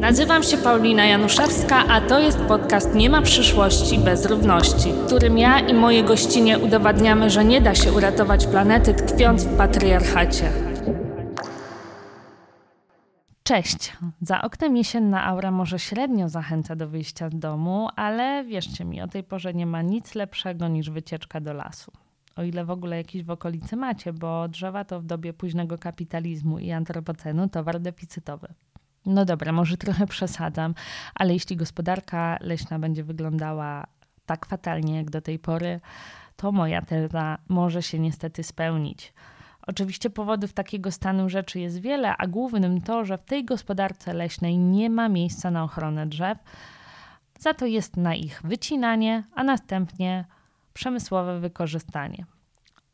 Nazywam się Paulina Januszewska, a to jest podcast Nie ma przyszłości bez równości, w którym ja i moje gościnie udowadniamy, że nie da się uratować planety tkwiąc w patriarchacie. Cześć. Za oknem jesienna aura może średnio zachęca do wyjścia z domu, ale wierzcie mi, o tej porze nie ma nic lepszego niż wycieczka do lasu. O ile w ogóle jakieś w okolicy macie, bo drzewa to w dobie późnego kapitalizmu i antropocenu towar deficytowy. No dobra, może trochę przesadzam, ale jeśli gospodarka leśna będzie wyglądała tak fatalnie jak do tej pory, to moja teza może się niestety spełnić. Oczywiście powodów takiego stanu rzeczy jest wiele, a głównym to, że w tej gospodarce leśnej nie ma miejsca na ochronę drzew, za to jest na ich wycinanie, a następnie przemysłowe wykorzystanie.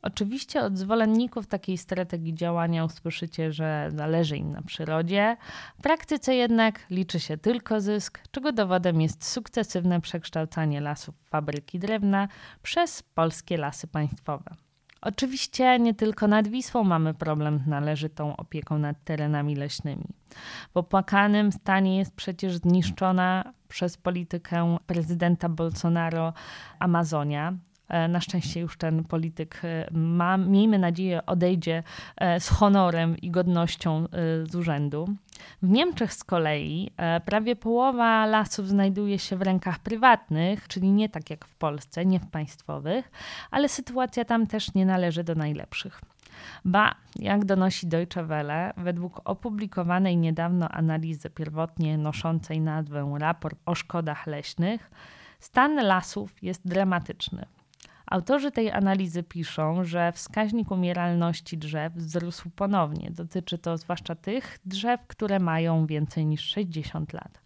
Oczywiście od zwolenników takiej strategii działania usłyszycie, że zależy im na przyrodzie. W praktyce jednak liczy się tylko zysk, czego dowodem jest sukcesywne przekształcanie lasów fabryki drewna przez polskie lasy państwowe. Oczywiście nie tylko nad Wisłą mamy problem z należytą opieką nad terenami leśnymi. W opłakanym stanie jest przecież zniszczona przez politykę prezydenta Bolsonaro Amazonia. E, na szczęście już ten polityk e, ma, miejmy nadzieję, odejdzie e, z honorem i godnością z urzędu. W Niemczech z kolei prawie połowa lasów znajduje się w rękach prywatnych, czyli nie tak jak w Polsce, nie w państwowych, ale sytuacja tam też nie należy do najlepszych. Ba, jak donosi Deutsche Welle, według opublikowanej niedawno analizy pierwotnie noszącej nazwę Raport o szkodach leśnych, stan lasów jest dramatyczny. Autorzy tej analizy piszą, że wskaźnik umieralności drzew wzrósł ponownie. Dotyczy to zwłaszcza tych drzew, które mają więcej niż 60 lat.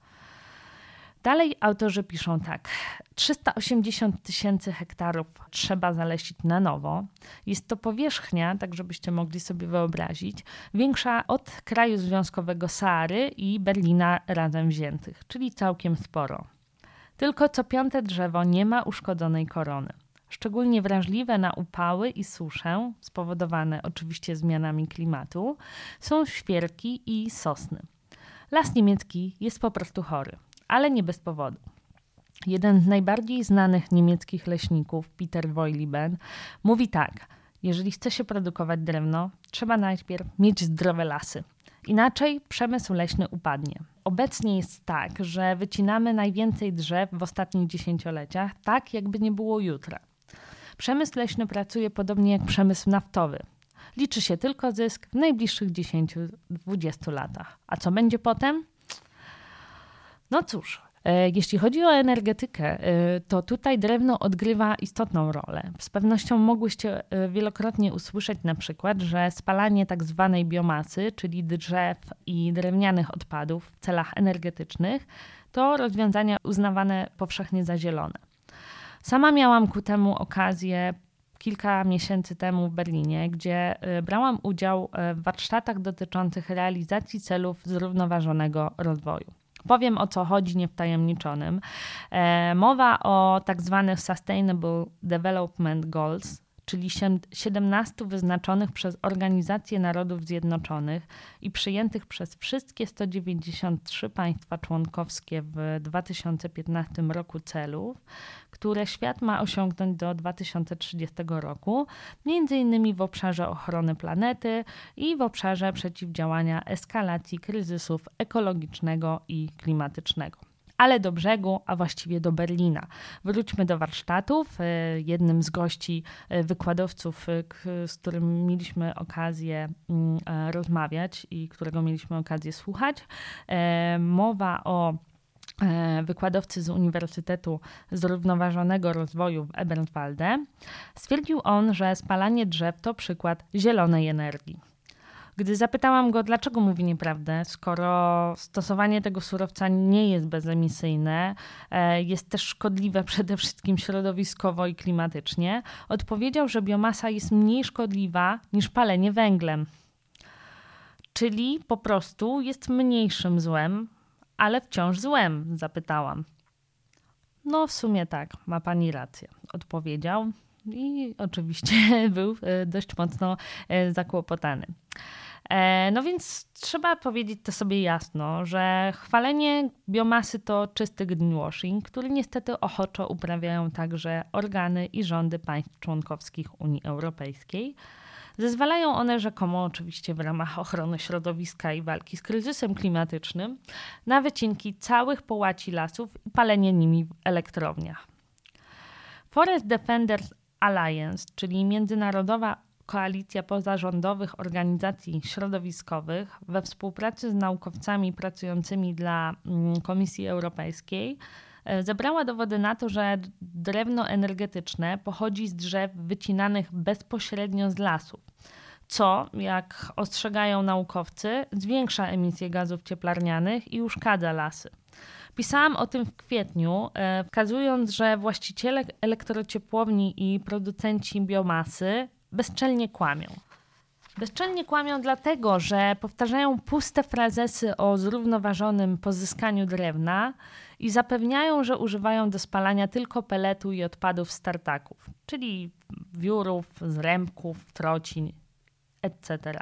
Dalej autorzy piszą tak: 380 tysięcy hektarów trzeba zalesić na nowo. Jest to powierzchnia, tak żebyście mogli sobie wyobrazić, większa od kraju związkowego Sary i Berlina razem wziętych, czyli całkiem sporo. Tylko co piąte drzewo nie ma uszkodzonej korony. Szczególnie wrażliwe na upały i suszę, spowodowane oczywiście zmianami klimatu, są świerki i sosny. Las niemiecki jest po prostu chory, ale nie bez powodu. Jeden z najbardziej znanych niemieckich leśników, Peter Woiliben, mówi tak: Jeżeli chce się produkować drewno, trzeba najpierw mieć zdrowe lasy. Inaczej przemysł leśny upadnie. Obecnie jest tak, że wycinamy najwięcej drzew w ostatnich dziesięcioleciach, tak jakby nie było jutra. Przemysł leśny pracuje podobnie jak przemysł naftowy. Liczy się tylko zysk w najbliższych 10-20 latach. A co będzie potem? No cóż, e, jeśli chodzi o energetykę, e, to tutaj drewno odgrywa istotną rolę. Z pewnością mogłyście e, wielokrotnie usłyszeć na przykład, że spalanie tak zwanej biomasy, czyli drzew i drewnianych odpadów w celach energetycznych, to rozwiązania uznawane powszechnie za zielone. Sama miałam ku temu okazję kilka miesięcy temu w Berlinie, gdzie y, brałam udział y, w warsztatach dotyczących realizacji celów zrównoważonego rozwoju. Powiem o co chodzi niewtajemniczonym. E, mowa o tak zwanych Sustainable Development Goals, czyli 17 wyznaczonych przez Organizację Narodów Zjednoczonych i przyjętych przez wszystkie 193 państwa członkowskie w 2015 roku celów, które świat ma osiągnąć do 2030 roku, między innymi w obszarze ochrony planety i w obszarze przeciwdziałania eskalacji kryzysów ekologicznego i klimatycznego ale do brzegu, a właściwie do Berlina. Wróćmy do warsztatów. E, jednym z gości e, wykładowców, e, z którym mieliśmy okazję mm, rozmawiać i którego mieliśmy okazję słuchać, mowa o wykładowcy z Uniwersytetu Zrównoważonego Rozwoju w Eberswalde, stwierdził on, że spalanie drzew to przykład zielonej energii. Gdy zapytałam go, dlaczego mówi nieprawdę, skoro stosowanie tego surowca nie jest bezemisyjne, e, jest też szkodliwe przede wszystkim środowiskowo i klimatycznie, odpowiedział, że biomasa jest mniej szkodliwa niż palenie węglem. Czyli po prostu jest mniejszym złem, ale wciąż złem, zapytałam. No, w sumie tak, ma pani rację, odpowiedział i oczywiście był e, dość mocno e, zakłopotany. E, no więc trzeba powiedzieć to sobie jasno, że chwalenie biomasy to czysty greenwashing, który niestety ochoczo uprawiają także organy i rządy państw członkowskich Unii Europejskiej. Zezwalają one rzekomo, oczywiście w ramach ochrony środowiska i walki z kryzysem klimatycznym, na wycinki całych połaci lasów i palenie nimi w elektrowniach. Forest Defenders Alliance, czyli międzynarodowa koalicja pozarządowych organizacji środowiskowych we współpracy z naukowcami pracującymi dla mm, Komisji Europejskiej, zebrała dowody na to, że drewno energetyczne pochodzi z drzew wycinanych bezpośrednio z lasów, co, jak ostrzegają naukowcy, zwiększa emisję gazów cieplarnianych i uszkadza lasy. Pisałam o tym w kwietniu, e, wskazując, że właściciele elektrociepłowni i producenci biomasy bezczelnie kłamią. Bezczelnie kłamią dlatego, że powtarzają puste frazesy o zrównoważonym pozyskaniu drewna i zapewniają, że używają do spalania tylko peletu i odpadów startaków, czyli wiórów, zrębków, trocin, etc.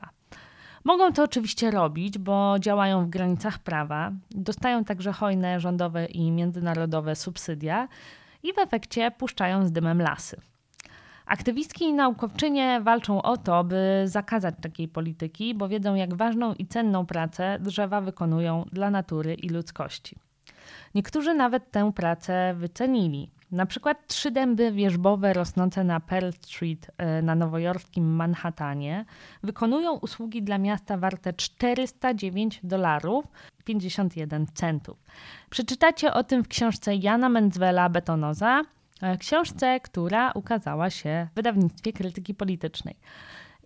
Mogą to oczywiście robić, bo działają w granicach prawa, dostają także hojne rządowe i międzynarodowe subsydia i w efekcie puszczają z dymem lasy. Aktywistki i naukowczynie walczą o to, by zakazać takiej polityki, bo wiedzą, jak ważną i cenną pracę drzewa wykonują dla natury i ludzkości. Niektórzy nawet tę pracę wycenili. Na przykład trzy dęby wierzbowe rosnące na Pearl Street e, na nowojorskim Manhattanie wykonują usługi dla miasta warte 409 dolarów 51 centów. Przeczytacie o tym w książce Jana Menzwela Betonoza, e, książce, która ukazała się w wydawnictwie krytyki politycznej.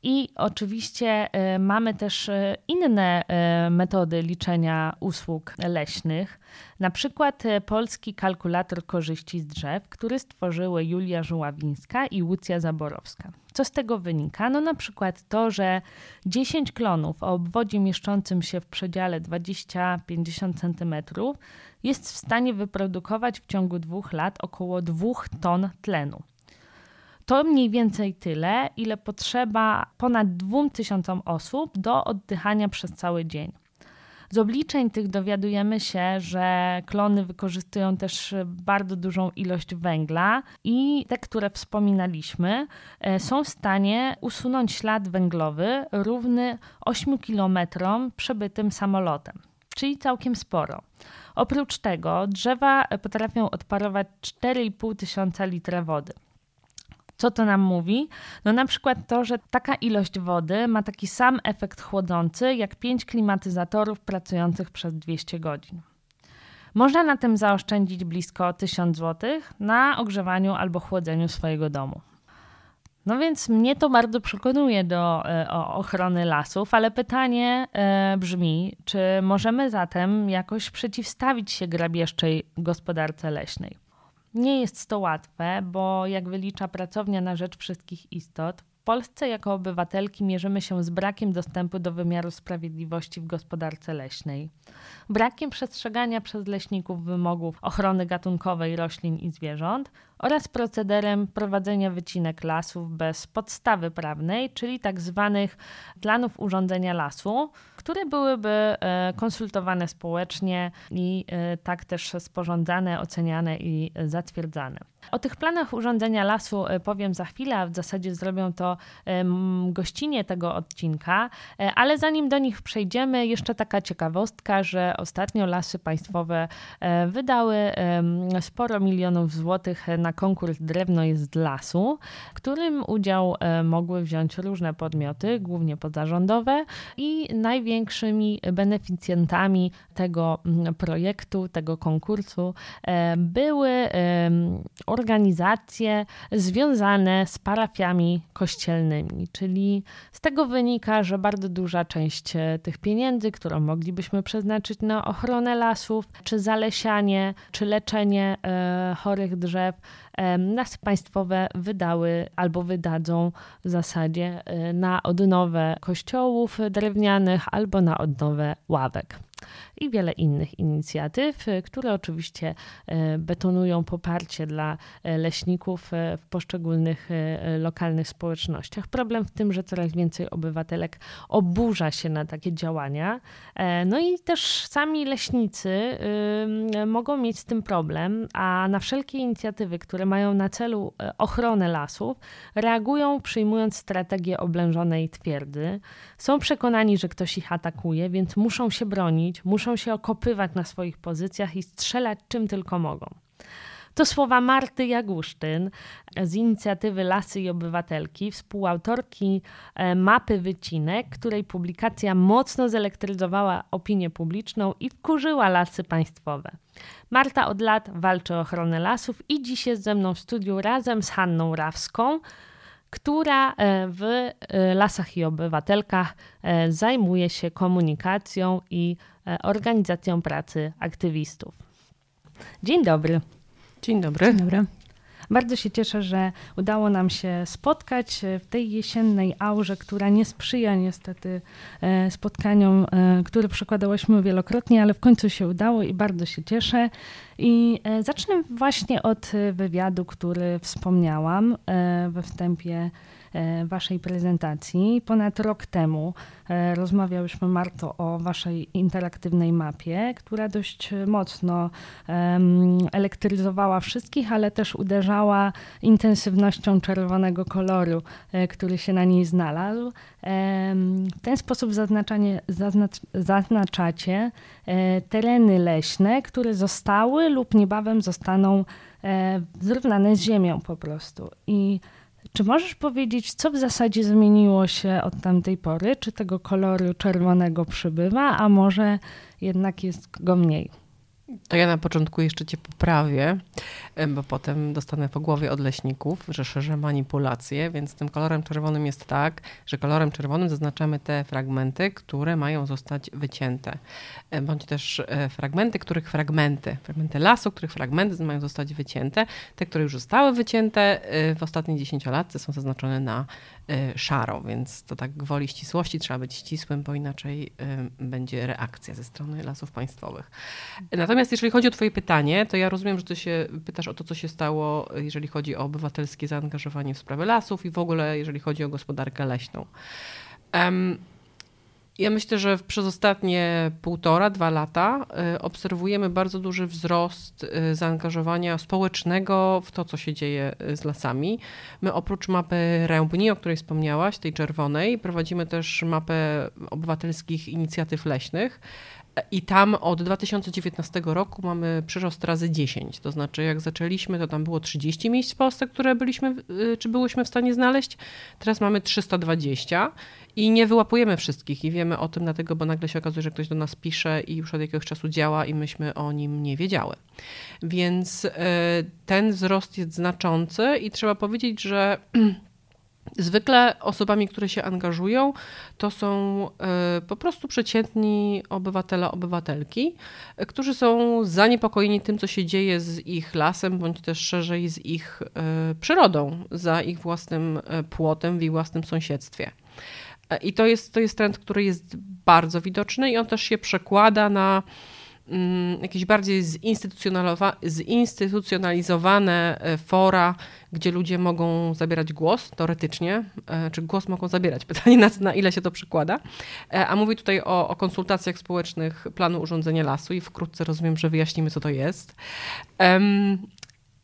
I oczywiście e, mamy też e, inne e, metody liczenia usług leśnych, na przykład polski kalkulator korzyści z drzew, który stworzyły Julia Żuławińska i Łucja Zaborowska. Co z tego wynika? No na przykład to, że 10 klonów o obwodzie mieszczącym się w przedziale 20-50 cm jest w stanie wyprodukować w ciągu dwóch lat około 2 ton tlenu. To mniej więcej tyle, ile potrzeba ponad 2000 osób do oddychania przez cały dzień. Z obliczeń tych dowiadujemy się, że klony wykorzystują też bardzo dużą ilość węgla i te, które wspominaliśmy, e, są w stanie usunąć ślad węglowy równy 8 km przebytym samolotem, czyli całkiem sporo. Oprócz tego drzewa potrafią odparować 4,5 tysiąca litra wody. Co to nam mówi? No na przykład to, że taka ilość wody ma taki sam efekt chłodzący jak 5 klimatyzatorów pracujących przez 200 godzin. Można na tym zaoszczędzić blisko 1000 zł na ogrzewaniu albo chłodzeniu swojego domu. No więc mnie to bardzo przekonuje do e, ochrony lasów, ale pytanie e, brzmi, czy możemy zatem jakoś przeciwstawić się grabieżczej gospodarce leśnej? Nie jest to łatwe, bo jak wylicza pracownia na rzecz wszystkich istot, w Polsce jako obywatelki mierzymy się z brakiem dostępu do wymiaru sprawiedliwości w gospodarce leśnej, brakiem przestrzegania przez leśników wymogów ochrony gatunkowej roślin i zwierząt oraz procederem prowadzenia wycinek lasów bez podstawy prawnej, czyli tak zwanych planów urządzenia lasu, które byłyby e, konsultowane społecznie i e, tak też sporządzane, oceniane i zatwierdzane. O tych planach urządzenia lasu e, powiem za chwilę, a w zasadzie zrobią to gościnie tego odcinka, ale zanim do nich przejdziemy, jeszcze taka ciekawostka, że ostatnio lasy państwowe wydały sporo milionów złotych na konkurs Drewno jest lasu, w którym udział mogły wziąć różne podmioty, głównie pozarządowe i największymi beneficjentami tego mm, projektu, tego konkursu e, były organizacje związane z parafiami kościelnymi, czyli z tego wynika, że bardzo duża część e, tych pieniędzy, którą moglibyśmy przeznaczyć na ochronę lasów, czy zalesianie, czy leczenie e, chorych drzew, Lasy państwowe wydały albo wydadzą w zasadzie na odnowę kościołów drewnianych albo na odnowę ławek. I wiele innych inicjatyw, które oczywiście betonują poparcie dla leśników w poszczególnych lokalnych społecznościach. Problem w tym, że coraz więcej obywatelek oburza się na takie działania. No i też sami leśnicy mogą mieć z tym problem, a na wszelkie inicjatywy, które mają na celu ochronę lasów, reagują przyjmując strategię oblężonej twierdzy. Są przekonani, że ktoś ich atakuje, więc muszą się bronić, muszą się okopywać na swoich pozycjach i strzelać czym tylko mogą. To słowa Marty Jagusztyn z inicjatywy Lasy i Obywatelki, współautorki e, mapy wycinek, której publikacja mocno zelektryzowała opinię publiczną i wkurzyła lasy państwowe. Marta od lat walczy o ochronę lasów i dziś jest ze mną w studiu razem z Hanną Rawską, która e, w e, Lasach i Obywatelkach e, zajmuje się komunikacją i organizacją pracy aktywistów. Dzień dobry. Dzień dobry. Dzień dobry. Bardzo się cieszę, że udało nam się spotkać w tej jesiennej aurze, która nie sprzyja niestety spotkaniom, które przekładałyśmy wielokrotnie, ale w końcu się udało i bardzo się cieszę. I e, zacznę właśnie od e, wywiadu, który wspomniałam e, we wstępie Waszej prezentacji. Ponad rok temu rozmawiałyśmy, Marto, o Waszej interaktywnej mapie, która dość mocno elektryzowała wszystkich, ale też uderzała intensywnością czerwonego koloru, który się na niej znalazł. W ten sposób zaznaczanie, zaznacz, zaznaczacie tereny leśne, które zostały lub niebawem zostaną e, zrównane z ziemią po prostu. I czy możesz powiedzieć, co w zasadzie zmieniło się od tamtej pory? Czy tego koloru czerwonego przybywa, a może jednak jest go mniej? To ja na początku jeszcze cię poprawię, bo potem dostanę po głowie od leśników, że szerzę manipulacje, więc tym kolorem czerwonym jest tak, że kolorem czerwonym zaznaczamy te fragmenty, które mają zostać wycięte. Bądź też e, fragmenty, których fragmenty, fragmenty lasu, których fragmenty mają zostać wycięte. Te, które już zostały wycięte e, w ostatniej dziesięciolatce są zaznaczone na szaro, więc to tak gwoli ścisłości trzeba być ścisłym, bo inaczej y, będzie reakcja ze strony lasów państwowych. Natomiast jeżeli chodzi o Twoje pytanie, to ja rozumiem, że Ty się pytasz o to, co się stało, jeżeli chodzi o obywatelskie zaangażowanie w sprawy lasów i w ogóle jeżeli chodzi o gospodarkę leśną. Ja myślę, że przez ostatnie półtora, dwa lata y, obserwujemy bardzo duży wzrost y, zaangażowania społecznego w to, co się dzieje y, z lasami. My oprócz mapy Rębni, o której wspomniałaś, tej czerwonej, prowadzimy też mapę obywatelskich inicjatyw leśnych. I tam od 2019 roku mamy przyrost razy 10. To znaczy, jak zaczęliśmy, to tam było 30 miejsc w Polsce, które byliśmy, czy byłyśmy w stanie znaleźć. Teraz mamy 320 i nie wyłapujemy wszystkich i wiemy o tym dlatego, bo nagle się okazuje, że ktoś do nas pisze i już od jakiegoś czasu działa i myśmy o nim nie wiedziały. Więc e, ten wzrost jest znaczący i trzeba powiedzieć, że Zwykle osobami, które się angażują, to są e, po prostu przeciętni obywatele, obywatelki, którzy są zaniepokojeni tym, co się dzieje z ich lasem, bądź też szerzej z ich e, przyrodą, za ich własnym płotem w ich własnym sąsiedztwie. I to jest, to jest trend, który jest bardzo widoczny i on też się przekłada na jakieś bardziej zinstytucjonalizowane e, fora, gdzie ludzie mogą zabierać głos, teoretycznie, e, czy głos mogą zabierać, pytanie na, na ile się to przekłada. E, a mówię tutaj o, o, konsultacjach społecznych planu urządzenia lasu i wkrótce rozumiem, że wyjaśnimy, co to jest.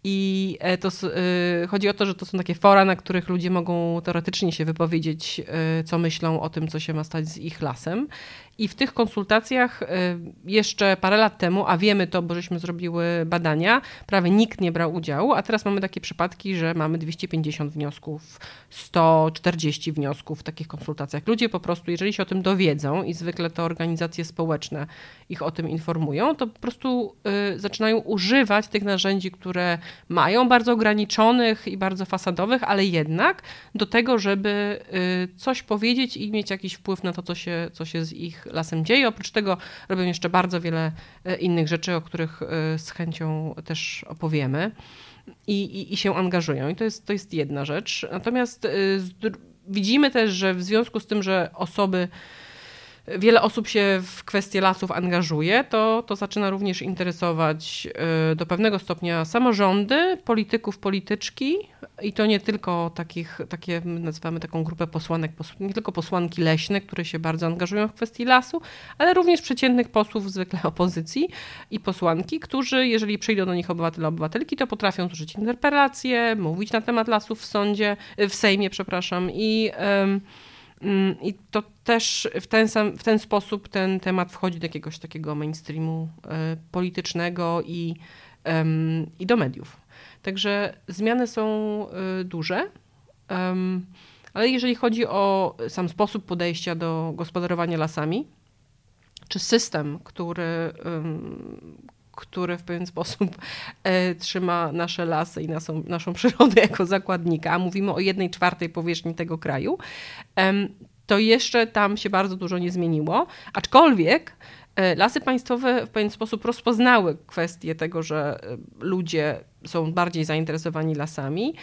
I e, to chodzi o to, że to są takie fora, na których ludzie mogą teoretycznie się wypowiedzieć, co myślą o tym, co się ma stać z ich lasem. I w tych konsultacjach y, jeszcze parę lat temu, a wiemy to, bo żeśmy zrobiły badania, prawie nikt nie brał udziału, a teraz mamy takie przypadki, że mamy 250 wniosków, 140 wniosków w takich konsultacjach. Ludzie po prostu, jeżeli się o tym dowiedzą i zwykle to organizacje społeczne ich o tym informują, to po prostu y, zaczynają używać tych narzędzi, które mają, bardzo ograniczonych i bardzo fasadowych, ale jednak do tego, żeby y, coś powiedzieć i mieć jakiś wpływ na to, co się, co się z ich lasem dzieje. Oprócz tego robią jeszcze bardzo wiele e, innych rzeczy, o których e, z chęcią też opowiemy. I, i, i się angażują. I to jest, to jest jedna rzecz. Natomiast e, widzimy też, że w związku z tym, że osoby wiele osób się w kwestie lasów angażuje, to, to zaczyna również interesować y, do pewnego stopnia samorządy, polityków, polityczki i to nie tylko takich, takie, nazywamy taką grupę posłanek, nie tylko posłanki leśne, które się bardzo angażują w kwestii lasu, ale również przeciętnych posłów zwykle opozycji i posłanki, którzy, jeżeli przyjdą do nich obywatele, obywatelki, to potrafią złożyć interpelacje, mówić na temat lasów w sądzie, w Sejmie, przepraszam, i Mm, I to też w ten, sam, w ten sposób ten temat wchodzi do jakiegoś takiego mainstreamu e, politycznego i, i do mediów. Także zmiany są e, duże, ale jeżeli chodzi o sam sposób podejścia do gospodarowania lasami, czy system, który, który w pewien sposób e, trzyma nasze lasy i naszą, naszą przyrodę jako zakładnika, a mówimy o jednej czwartej powierzchni tego kraju, to jeszcze tam się bardzo dużo nie zmieniło. Aczkolwiek Lasy państwowe w pewien sposób rozpoznały kwestię tego, że e, ludzie są bardziej zainteresowani lasami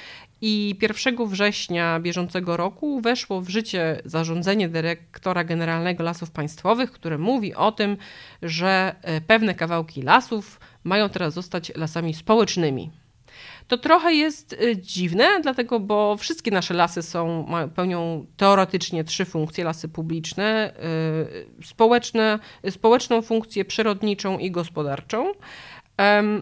i 1 września bieżącego roku weszło w życie zarządzenie dyrektora generalnego Lasów Państwowych, które mówi o tym, że e, pewne kawałki lasów mają teraz zostać lasami społecznymi. To trochę jest y, dziwne, dlatego, bo wszystkie nasze lasy są, pełnią teoretycznie trzy funkcje: lasy publiczne, y, społeczne, społeczną funkcję przyrodniczą i gospodarczą.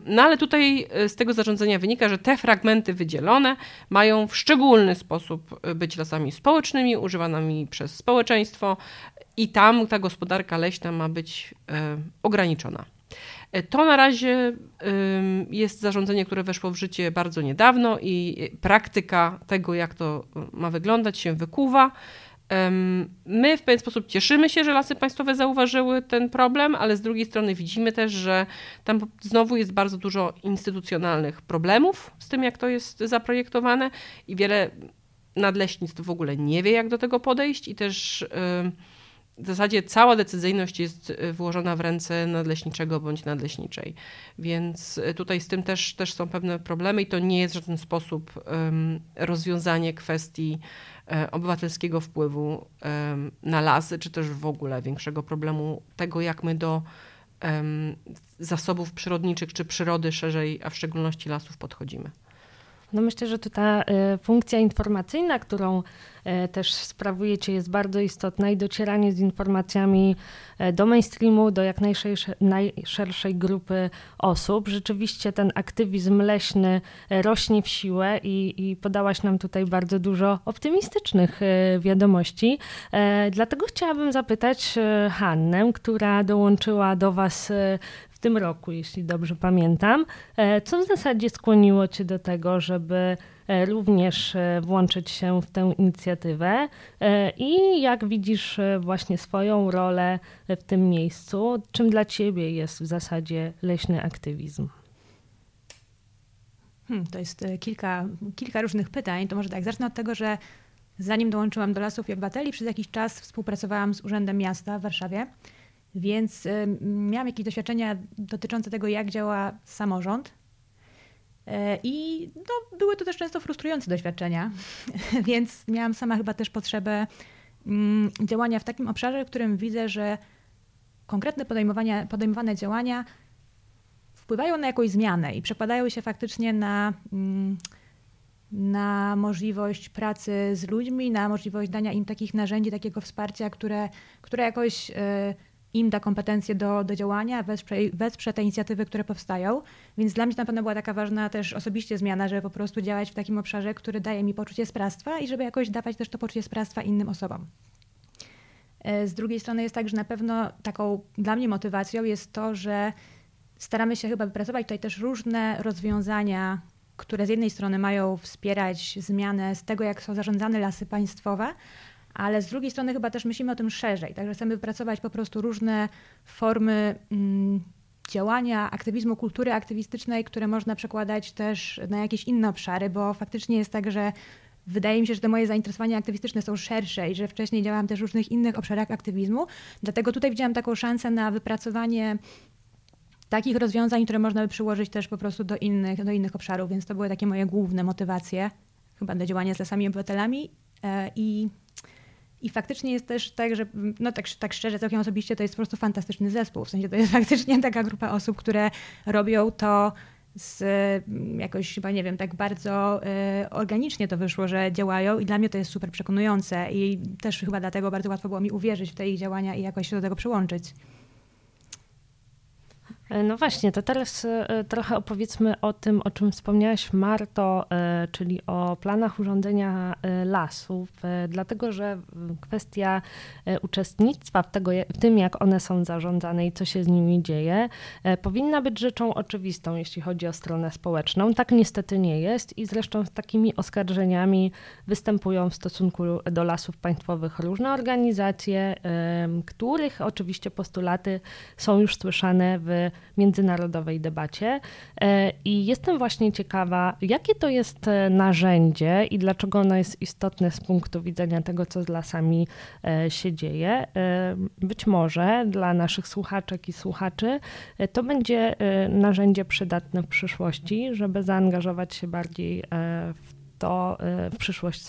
No ale tutaj y, z tego zarządzenia wynika, że te fragmenty wydzielone mają w szczególny sposób być lasami społecznymi, używanymi przez społeczeństwo i tam ta gospodarka leśna ma być ograniczona. To na razie jest zarządzenie, które weszło w życie bardzo niedawno i praktyka tego, jak to ma wyglądać, się wykuwa. My w pewien sposób cieszymy się, że lasy państwowe zauważyły ten problem, ale z drugiej strony widzimy też, że tam znowu jest bardzo dużo instytucjonalnych problemów z tym, jak to jest zaprojektowane i wiele nadleśnictw w ogóle nie wie, jak do tego podejść i też w zasadzie cała decyzyjność jest y, włożona w ręce nadleśniczego bądź nadleśniczej. Więc y, tutaj z tym też, też są pewne problemy i to nie jest w żaden sposób rozwiązanie kwestii um, obywatelskiego wpływu na lasy, czy też w ogóle większego problemu tego, jak my do zasobów przyrodniczych czy przyrody szerzej, a w szczególności lasów podchodzimy. No myślę, że tu ta y, funkcja informacyjna, którą y, też sprawujecie, jest bardzo istotna i docieranie z informacjami y, do mainstreamu, do jak najszerszej, najszerszej grupy osób. Rzeczywiście ten aktywizm leśny rośnie w siłę i, i podałaś nam tutaj bardzo dużo optymistycznych wiadomości. Dlatego chciałabym zapytać Hannę, która dołączyła do Was w tym roku, jeśli dobrze pamiętam. E, co w zasadzie skłoniło Cię do tego, żeby e, również e, włączyć się w tę inicjatywę i jak widzisz właśnie swoją rolę w tym miejscu? Czym dla Ciebie jest w zasadzie leśny aktywizm? Hmm, to jest kilka, kilka różnych pytań. To może tak, zacznę od tego, że zanim dołączyłam do Lasów i Obywateli, przez jakiś czas współpracowałam z Urzędem Miasta w Warszawie. Więc miałam jakieś doświadczenia dotyczące tego, jak działa samorząd. E, I no, były to też często frustrujące doświadczenia, więc miałam sama chyba też potrzebę mm, działania w takim obszarze, w którym widzę, że konkretne podejmowane działania wpływają na jakąś zmianę i przekładają się faktycznie na, mm, na możliwość pracy z ludźmi, na możliwość dania im takich narzędzi, takiego wsparcia, które, które jakoś e, im da kompetencje do, do działania, wesprze, wesprze te inicjatywy, które powstają. Więc dla mnie to na pewno była taka ważna też osobiście zmiana, żeby po prostu działać w takim obszarze, który daje mi poczucie sprawstwa i żeby jakoś dawać też to poczucie sprawstwa innym osobom. E, z drugiej strony jest tak, że na pewno taką dla mnie motywacją jest to, że staramy się chyba wypracować tutaj też różne rozwiązania, które z jednej strony mają wspierać zmianę z tego, jak są zarządzane lasy państwowe, ale z drugiej strony chyba też myślimy o tym szerzej. Także chcemy wypracować po prostu różne formy mm, działania, aktywizmu, kultury aktywistycznej, które można przekładać też na jakieś inne obszary, bo faktycznie jest tak, że wydaje mi się, że te moje zainteresowania aktywistyczne są szersze i że wcześniej działałam też w różnych innych obszarach aktywizmu. Dlatego tutaj widziałam taką szansę na wypracowanie takich rozwiązań, które można by przyłożyć też po prostu do innych, do innych obszarów, więc to były takie moje główne motywacje chyba do działania z lasami obywatelami e, i I faktycznie jest też tak, że no tak, tak szczerze, całkiem osobiście to jest po prostu fantastyczny zespół. W sensie to jest faktycznie taka grupa osób, które robią to z, jakoś chyba nie wiem, tak bardzo y, organicznie to wyszło, że działają i dla mnie to jest super przekonujące i też chyba dlatego bardzo łatwo było mi uwierzyć w te ich działania i jakoś się do tego przyłączyć. E, no właśnie, to teraz e, trochę opowiedzmy o tym, o czym wspomniałaś Marto, e, czyli o planach urządzenia lasów, dlatego że kwestia uczestnictwa w, tego, w tym, jak one są zarządzane i co się z nimi dzieje, powinna być rzeczą oczywistą, jeśli chodzi o stronę społeczną. Tak niestety nie jest i zresztą z takimi oskarżeniami występują w stosunku do lasów państwowych różne organizacje, których oczywiście postulaty są już słyszane w międzynarodowej debacie. E, I jestem właśnie ciekawa, jakie to jest e, narzędzie i dlaczego ono jest istotne z punktu widzenia tego, co z lasami e, się dzieje. Być może dla naszych słuchaczek i słuchaczy to będzie narzędzie przydatne w przyszłości, żeby zaangażować się bardziej w to, w przyszłość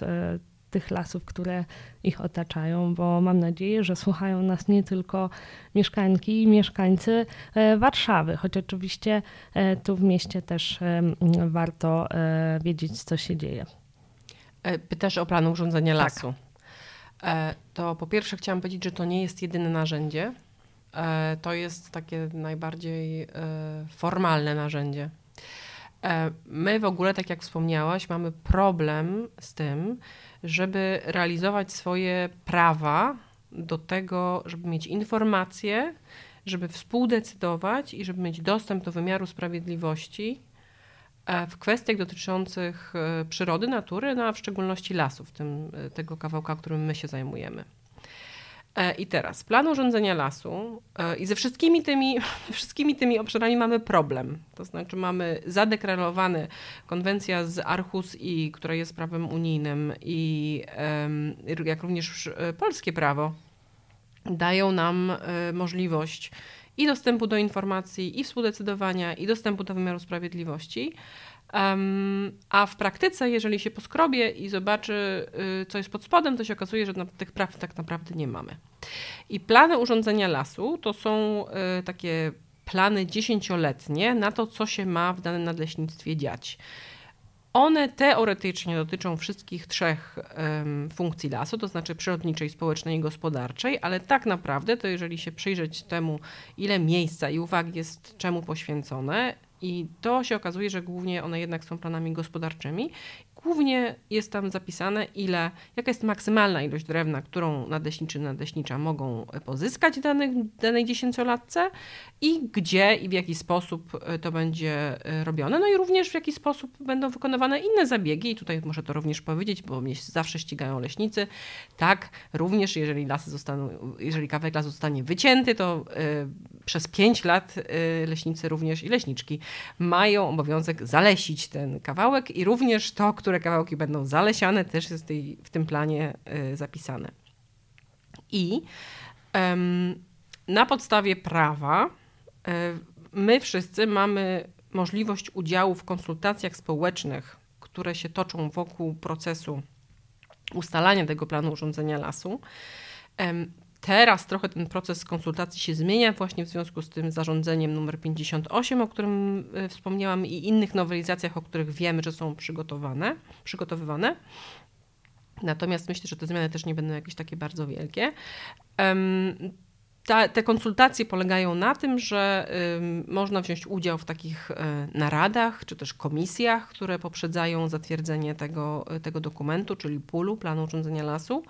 tych lasów, które ich otaczają, bo mam nadzieję, że słuchają nas nie tylko mieszkanki i mieszkańcy e, Warszawy, choć oczywiście e, tu w mieście też e, warto wiedzieć, co się dzieje. Pytasz o plan urządzenia tak. lasu. To po pierwsze chciałam powiedzieć, że to nie jest jedyne narzędzie. To jest takie najbardziej formalne narzędzie. My w ogóle, tak jak wspomniałaś, mamy problem z tym, żeby realizować swoje prawa do tego, żeby mieć informacje, żeby współdecydować i żeby mieć dostęp do wymiaru sprawiedliwości e, w kwestiach dotyczących e, przyrody, natury, no a w szczególności lasów, tym, e, tego kawałka, którym my się zajmujemy. E, I teraz, plan urządzenia lasu e, i ze wszystkimi tymi, wszystkimi tymi obszarami mamy problem. To znaczy mamy zadeklarowane konwencja z Arhus, i, która jest prawem unijnym i jak również e, polskie prawo dają nam możliwość i dostępu do informacji, i współdecydowania, i dostępu do wymiaru sprawiedliwości. Um, a w praktyce, jeżeli się poskrobie i zobaczy, y, co jest pod spodem, to się okazuje, że na, tych praw tak naprawdę nie mamy. I plany urządzenia lasu to są y, takie plany dziesięcioletnie na to, co się ma w danym nadleśnictwie dziać. One teoretycznie dotyczą wszystkich trzech funkcji lasu, to znaczy przyrodniczej, społecznej i gospodarczej, ale tak naprawdę to jeżeli się przyjrzeć temu, ile miejsca i uwagi jest czemu poświęcone, i to się okazuje, że głównie one jednak są planami gospodarczymi. Głównie jest tam zapisane, ile, jaka jest maksymalna ilość drewna, którą nadleśniczy nadleśnicza mogą pozyskać w danych, danej dziesięciolatce i gdzie i w jaki sposób e, to będzie e, robione. No i również w jaki sposób będą wykonywane inne zabiegi. I tutaj muszę to również powiedzieć, bo mnie zawsze ścigają leśnicy. Tak, również jeżeli lasy zostaną, jeżeli kawałek lasu zostanie wycięty, to y, przez pięć lat y, leśnicy również i leśniczki mają obowiązek zalesić ten kawałek i również to, które kawałki będą zalesiane, też jest tej, w tym planie y, zapisane. I na podstawie prawa E, my wszyscy mamy możliwość udziału w konsultacjach społecznych, które się toczą wokół procesu ustalania tego planu urządzenia lasu. Teraz trochę ten proces konsultacji się zmienia właśnie w związku z tym zarządzeniem numer 58, o którym e, wspomniałam i innych nowelizacjach, o których wiemy, że są przygotowane, przygotowywane. Natomiast myślę, że te zmiany też nie będą jakieś takie bardzo wielkie ta, te konsultacje polegają na tym, że y, można wziąć udział w takich y, naradach czy też komisjach, które poprzedzają zatwierdzenie tego, y, tego dokumentu, czyli pulu, planu urządzenia lasu.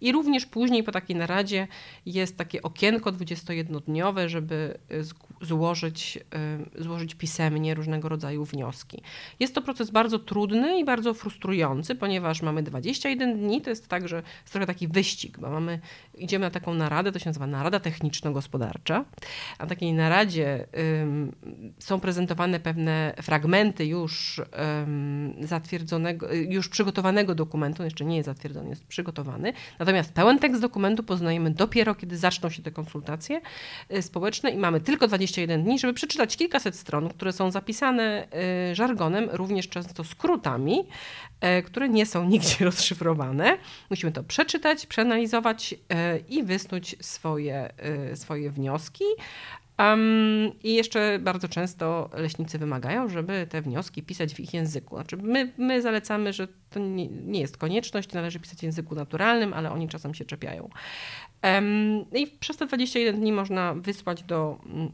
I również później po takiej naradzie jest takie okienko 21-dniowe, żeby złożyć, złożyć pisemnie różnego rodzaju wnioski. Jest to proces bardzo trudny i bardzo frustrujący, ponieważ mamy 21 dni. To jest tak, że jest trochę taki wyścig, bo mamy, idziemy na taką naradę, to się nazywa narada techniczno-gospodarcza. Na takiej naradzie są prezentowane pewne fragmenty już zatwierdzonego, już przygotowanego dokumentu, jeszcze nie jest zatwierdzony, jest przygotowany. Natomiast pełen tekst dokumentu poznajemy dopiero, kiedy zaczną się te konsultacje y, społeczne i mamy tylko 21 dni, żeby przeczytać kilkaset stron, które są zapisane y, żargonem, również często skrótami, y, które nie są nigdzie rozszyfrowane. Musimy to przeczytać, przeanalizować i wysnuć swoje, swoje wnioski. Um, I jeszcze bardzo często leśnicy wymagają, żeby te wnioski pisać w ich języku. Znaczy my, my zalecamy, że to nie, nie jest konieczność, należy pisać w języku naturalnym, ale oni czasem się czepiają. Um, I przez te 21 dni można wysłać do mm,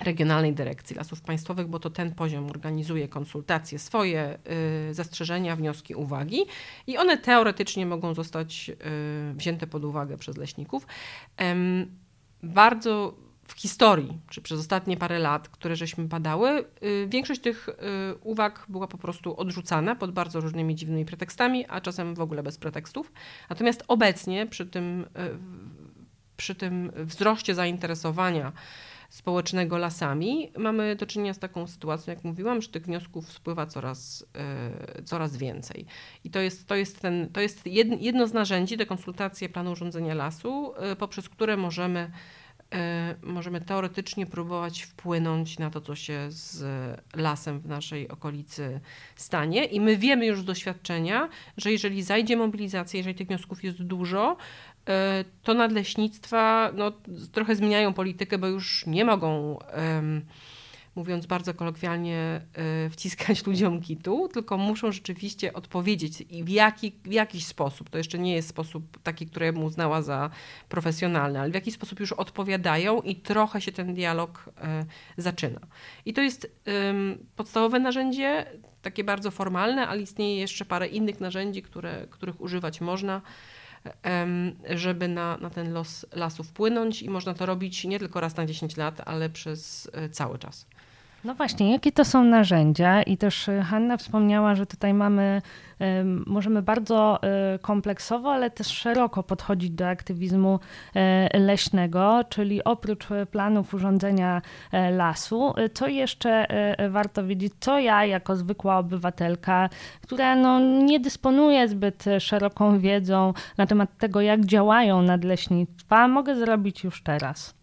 Regionalnej Dyrekcji Lasów Państwowych, bo to ten poziom organizuje konsultacje, swoje y, zastrzeżenia, wnioski, uwagi i one teoretycznie mogą zostać y, wzięte pod uwagę przez leśników. Bardzo w historii, czy przez ostatnie parę lat, które żeśmy badały, y, większość tych uwag była po prostu odrzucana pod bardzo różnymi dziwnymi pretekstami, a czasem w ogóle bez pretekstów. Natomiast obecnie przy tym, przy tym wzroście zainteresowania społecznego lasami, mamy do czynienia z taką sytuacją, jak mówiłam, że tych wniosków spływa coraz, coraz więcej. I to jest, to jest, ten, to jest jedno z narzędzi, te konsultacje planu urządzenia lasu, poprzez które możemy E, możemy teoretycznie próbować wpłynąć na to, co się z lasem w naszej okolicy stanie. I my wiemy już z doświadczenia, że jeżeli zajdzie mobilizacja, jeżeli tych wniosków jest dużo, e, to nadleśnictwa no, trochę zmieniają politykę, bo już nie mogą. Mówiąc bardzo kolokwialnie, e, wciskać ludziom kitu, tylko muszą rzeczywiście odpowiedzieć i w, jaki, w jakiś sposób, to jeszcze nie jest sposób taki, który mu uznała za profesjonalny, ale w jakiś sposób już odpowiadają i trochę się ten dialog e, zaczyna. I to jest podstawowe narzędzie, takie bardzo formalne, ale istnieje jeszcze parę innych narzędzi, które, których używać można żeby na, na ten los lasu wpłynąć i można to robić nie tylko raz na 10 lat, ale przez e, cały czas. No właśnie, jakie to są narzędzia? I też y, Hanna wspomniała, że tutaj mamy, możemy bardzo y, kompleksowo, ale też szeroko podchodzić do aktywizmu leśnego, czyli oprócz planów urządzenia lasu, co jeszcze warto wiedzieć, co ja jako zwykła obywatelka, która no, nie dysponuje zbyt szeroką wiedzą na temat tego, jak działają nadleśnictwa, mogę zrobić już teraz?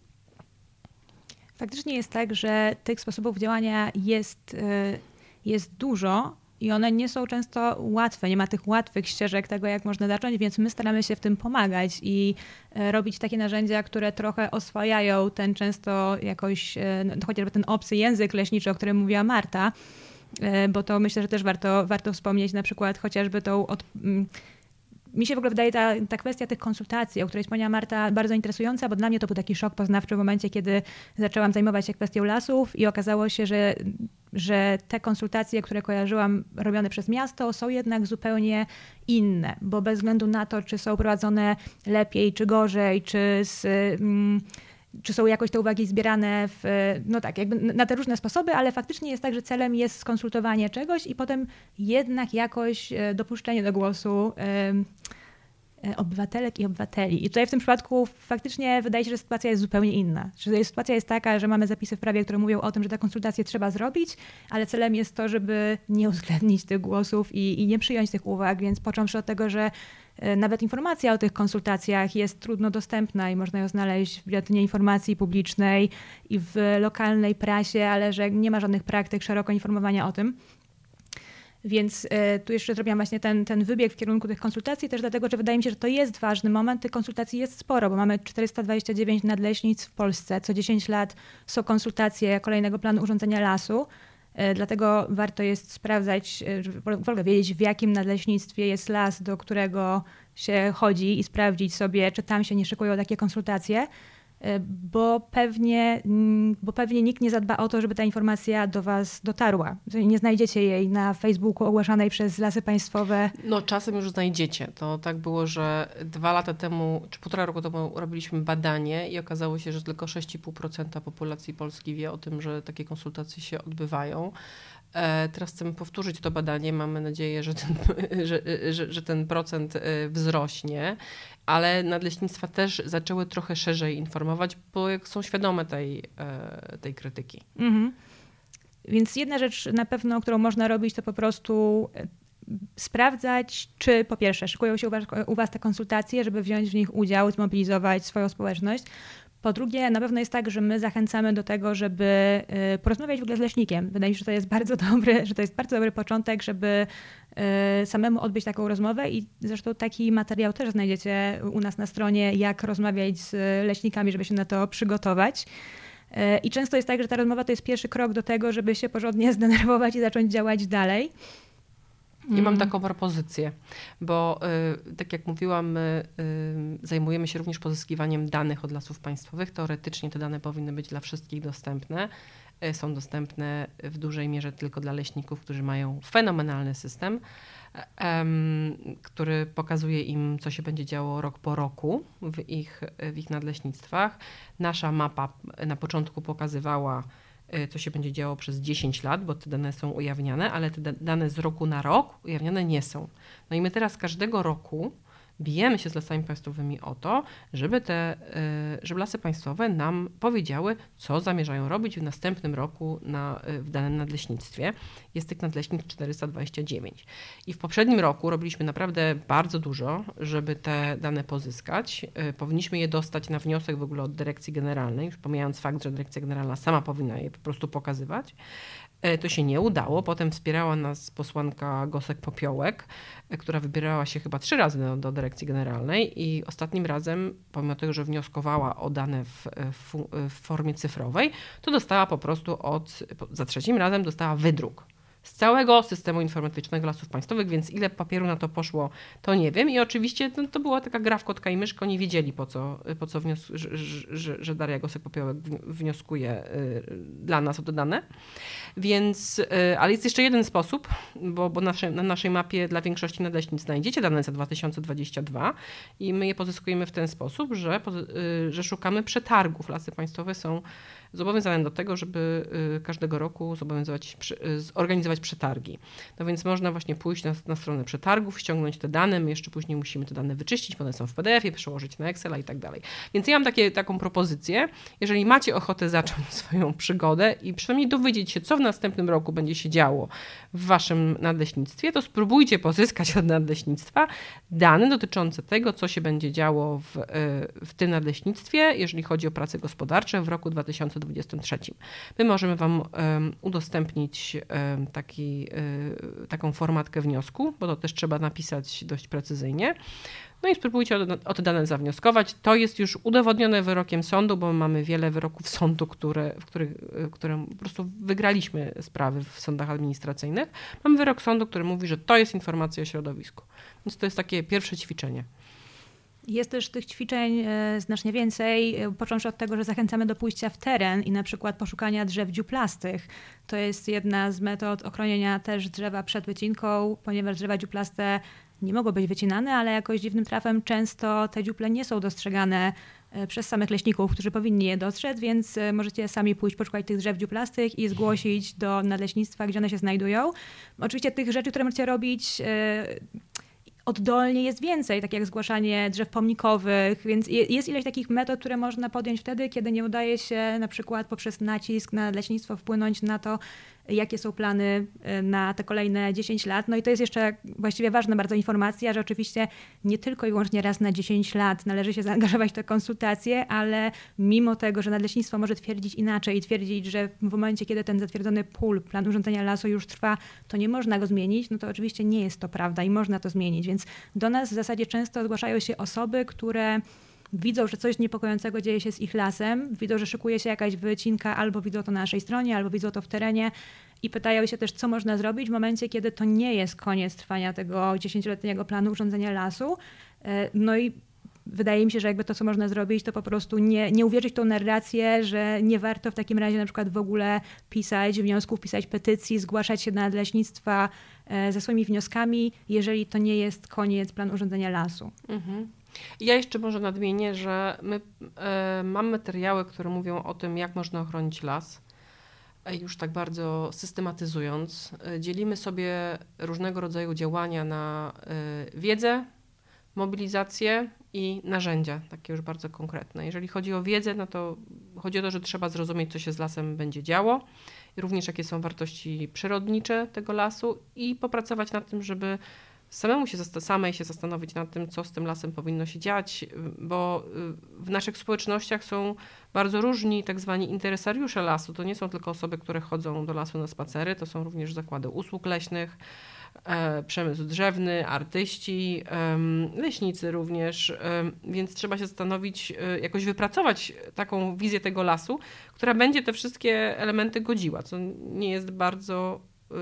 Faktycznie jest tak, że tych sposobów działania jest, y, jest dużo i one nie są często łatwe. Nie ma tych łatwych ścieżek tego, jak można zacząć, więc my staramy się w tym pomagać i y, robić takie narzędzia, które trochę oswajają ten często jakoś, y, no, chociażby ten obcy język leśniczy, o którym mówiła Marta bo to myślę, że też warto, warto wspomnieć na przykład chociażby tą od, mm, mi się w ogóle wydaje ta, ta kwestia tych konsultacji, o której wspomniała Marta, bardzo interesująca, bo dla mnie to był taki szok poznawczy w momencie, kiedy zaczęłam zajmować się kwestią lasów i okazało się, że, że te konsultacje, które kojarzyłam robione przez miasto, są jednak zupełnie inne, bo bez względu na to, czy są prowadzone lepiej, czy gorzej, czy z. Mm, czy są jakoś te uwagi zbierane w, no tak, jakby na te różne sposoby, ale faktycznie jest tak, że celem jest skonsultowanie czegoś i potem jednak jakoś e, dopuszczenie do głosu obywatelek i obywateli. I tutaj w tym przypadku faktycznie wydaje się, że sytuacja jest zupełnie inna. Że sytuacja jest taka, że mamy zapisy w prawie, które mówią o tym, że te konsultacje trzeba zrobić, ale celem jest to, żeby nie uwzględnić tych głosów i, i nie przyjąć tych uwag, więc począwszy od tego, że E, nawet informacja o tych konsultacjach jest trudno dostępna i można ją znaleźć w Biuletynie Informacji Publicznej i w lokalnej prasie, ale że nie ma żadnych praktyk szeroko informowania o tym. Więc e, tu jeszcze zrobiłam właśnie ten, ten wybieg w kierunku tych konsultacji, też dlatego, że wydaje mi się, że to jest ważny moment. Tych konsultacji jest sporo, bo mamy 429 nadleśnic w Polsce. Co 10 lat są konsultacje kolejnego planu urządzenia lasu. E, dlatego warto jest sprawdzać, e, w ogóle wiedzieć, w jakim nadleśnictwie jest las, do którego się chodzi i sprawdzić sobie, czy tam się nie szykują takie konsultacje. E, bo pewnie, mm, bo pewnie nikt nie zadba o to, żeby ta informacja do Was dotarła. Nie znajdziecie jej na Facebooku ogłaszanej przez lasy państwowe. No, czasem już znajdziecie. To tak było, że dwa lata temu, czy półtora roku temu robiliśmy badanie i okazało się, że tylko 6,5% populacji Polski wie o tym, że takie konsultacje się odbywają. E, teraz chcemy powtórzyć to badanie. Mamy nadzieję, że ten, że, że, że ten procent e, wzrośnie, ale nadleśnictwa też zaczęły trochę szerzej informować, bo są świadome tej, e, tej krytyki. Mhm. Więc jedna rzecz na pewno, którą można robić, to po prostu sprawdzać, czy po pierwsze szykują się u was te konsultacje, żeby wziąć w nich udział, zmobilizować swoją społeczność. Po drugie, na pewno jest tak, że my zachęcamy do tego, żeby y, porozmawiać w ogóle z leśnikiem. Wydaje mi się, że to jest bardzo dobry, że to jest bardzo dobry początek, żeby y, samemu odbyć taką rozmowę i zresztą taki materiał też znajdziecie u nas na stronie, jak rozmawiać z leśnikami, żeby się na to przygotować. Y, I często jest tak, że ta rozmowa to jest pierwszy krok do tego, żeby się porządnie zdenerwować i zacząć działać dalej. I mam mhm. taką propozycję, bo y, tak jak mówiłam, my y, zajmujemy się również pozyskiwaniem danych od lasów państwowych. Teoretycznie te dane powinny być dla wszystkich dostępne. Y, są dostępne w dużej mierze tylko dla leśników, którzy mają fenomenalny system, który pokazuje im, co się będzie działo rok po roku w ich, w ich nadleśnictwach. Nasza mapa na początku pokazywała, co się będzie działo przez 10 lat, bo te dane są ujawniane, ale te dane z roku na rok ujawniane nie są. No i my teraz każdego roku bijemy się z lasami państwowymi o to, żeby, te, y, żeby lasy państwowe nam powiedziały, co zamierzają robić w następnym roku na, y, w danym nadleśnictwie. Jest tych nadleśnic 429. I w poprzednim roku robiliśmy naprawdę bardzo dużo, żeby te dane pozyskać. Y, powinniśmy je dostać na wniosek w ogóle od dyrekcji generalnej, już pomijając fakt, że dyrekcja generalna sama powinna je po prostu pokazywać. E, to się nie udało. Potem wspierała nas posłanka Gosek Popiołek, e, która wybierała się chyba trzy razy do, do dyrekcji generalnej i ostatnim razem, pomimo tego, że wnioskowała o dane w, w, w formie cyfrowej, to dostała po prostu od, za trzecim razem dostała wydruk z całego systemu informatycznego lasów państwowych, więc ile papieru na to poszło, to nie wiem. I oczywiście to, to była taka gra w kotka i myszko, nie wiedzieli po co, po co wnios- że, że, że Daria Gosek-Popiołek wnioskuje y, dla nas o te dane. Więc, y, ale jest jeszcze jeden sposób, bo, bo nasze, na naszej mapie dla większości nadleśnic znajdziecie dane za 2022 i my je pozyskujemy w ten sposób, że, y, że szukamy przetargów. Lasy państwowe są zobowiązane do tego, żeby każdego roku zobowiązywać, zorganizować przetargi. No więc można właśnie pójść na, na stronę przetargów, ściągnąć te dane, my jeszcze później musimy te dane wyczyścić, one są w PDF-ie, przełożyć na Excela i tak dalej. Więc ja mam takie, taką propozycję, jeżeli macie ochotę zacząć swoją przygodę i przynajmniej dowiedzieć się, co w następnym roku będzie się działo w waszym nadleśnictwie, to spróbujcie pozyskać od nadleśnictwa dane dotyczące tego, co się będzie działo w, w tym nadleśnictwie, jeżeli chodzi o prace gospodarcze w roku 2023. My możemy wam udostępnić taki, y, taką formatkę wniosku, bo to też trzeba napisać dość precyzyjnie. No i spróbujcie o, te dane zawnioskować. To jest już udowodnione wyrokiem sądu, bo mamy wiele wyroków sądu, które, w których, które po prostu wygraliśmy sprawy w sądach administracyjnych. Mamy wyrok sądu, który mówi, że to jest informacja o środowisku. Więc to jest takie pierwsze ćwiczenie. Jest też tych ćwiczeń e, znacznie więcej, e, począwszy od tego, że zachęcamy do pójścia w teren i na przykład poszukania drzew dziuplastych. To jest jedna z metod ochronienia też drzewa przed wycinką, ponieważ drzewa dziuplaste nie mogą być wycinane, ale jakoś dziwnym trafem często te dziuple nie są dostrzegane e, przez samych leśników, którzy powinni je dostrzec, więc możecie sami pójść poszukać tych drzew dziuplastych i zgłosić do nadleśnictwa, gdzie one się znajdują. Oczywiście tych rzeczy, które możecie robić oddolnie jest więcej, tak jak zgłaszanie drzew pomnikowych, więc jest ileś takich metod, które można podjąć wtedy, kiedy nie udaje się na przykład poprzez nacisk na leśnictwo wpłynąć na to, jakie są plany e, na te kolejne 10 lat. No i to jest jeszcze właściwie ważna bardzo informacja, że oczywiście nie tylko i wyłącznie raz na 10 lat należy się zaangażować w te konsultacje, ale mimo tego, że nadleśnictwo może twierdzić inaczej i twierdzić, że w momencie, kiedy ten zatwierdzony pól, plan urządzenia lasu już trwa, to nie można go zmienić, no to oczywiście nie jest to prawda i można to zmienić. Więc do nas w zasadzie często zgłaszają się osoby, które widzą, że coś niepokojącego dzieje się z ich lasem, widzą, że szykuje się jakaś wycinka, albo widzą to na naszej stronie, albo widzą to w terenie i pytają się też, co można zrobić w momencie, kiedy to nie jest koniec trwania tego dziesięcioletniego planu urządzenia lasu. E, no i wydaje mi się, że jakby to, co można zrobić, to po prostu nie, nie uwierzyć tą narrację, że nie warto w takim razie na przykład w ogóle pisać wniosków, pisać petycji, zgłaszać się na leśnictwa e, ze swoimi wnioskami, jeżeli to nie jest koniec planu urządzenia lasu. Mhm. Ja jeszcze może nadmienię, że my e, mamy materiały, które mówią o tym, jak można ochronić las. już tak bardzo systematyzując, dzielimy sobie różnego rodzaju działania na wiedzę, mobilizację i narzędzia, takie już bardzo konkretne. Jeżeli chodzi o wiedzę, no to chodzi o to, że trzeba zrozumieć, co się z lasem będzie działo, również jakie są wartości przyrodnicze tego lasu i popracować nad tym, żeby samemu się, samej się zastanowić nad tym, co z tym lasem powinno się dziać, bo y, w naszych społecznościach są bardzo różni tak zwani interesariusze lasu. To nie są tylko osoby, które chodzą do lasu na spacery, to są również zakłady usług leśnych, E, przemysł drzewny, artyści, leśnicy również, więc trzeba się zastanowić, e, jakoś wypracować taką wizję tego lasu, która będzie te wszystkie elementy godziła, co nie jest bardzo,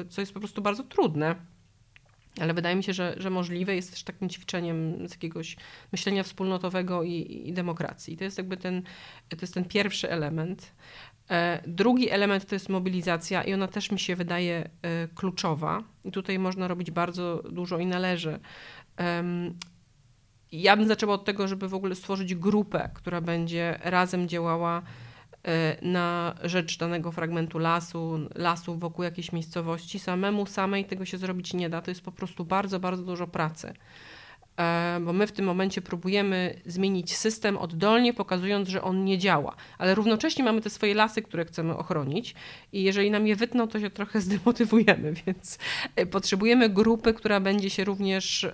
co jest po prostu bardzo trudne. Ale wydaje mi się, że, że możliwe jest też takim ćwiczeniem z jakiegoś myślenia wspólnotowego i, i demokracji. To jest jakby ten, to jest ten pierwszy element. E, drugi element to jest mobilizacja i ona też mi się wydaje e, kluczowa. I tutaj można robić bardzo dużo i należy. Ja bym zaczęła od tego, żeby w ogóle stworzyć grupę, która będzie razem działała na rzecz danego fragmentu lasu, lasu wokół jakiejś miejscowości. Samemu samej tego się zrobić nie da. To jest po prostu bardzo, bardzo dużo pracy. E, bo my w tym momencie próbujemy zmienić system oddolnie, pokazując, że on nie działa, ale równocześnie mamy te swoje lasy, które chcemy ochronić i jeżeli nam je wytną, to się trochę zdemotywujemy, więc e, potrzebujemy grupy, która będzie się również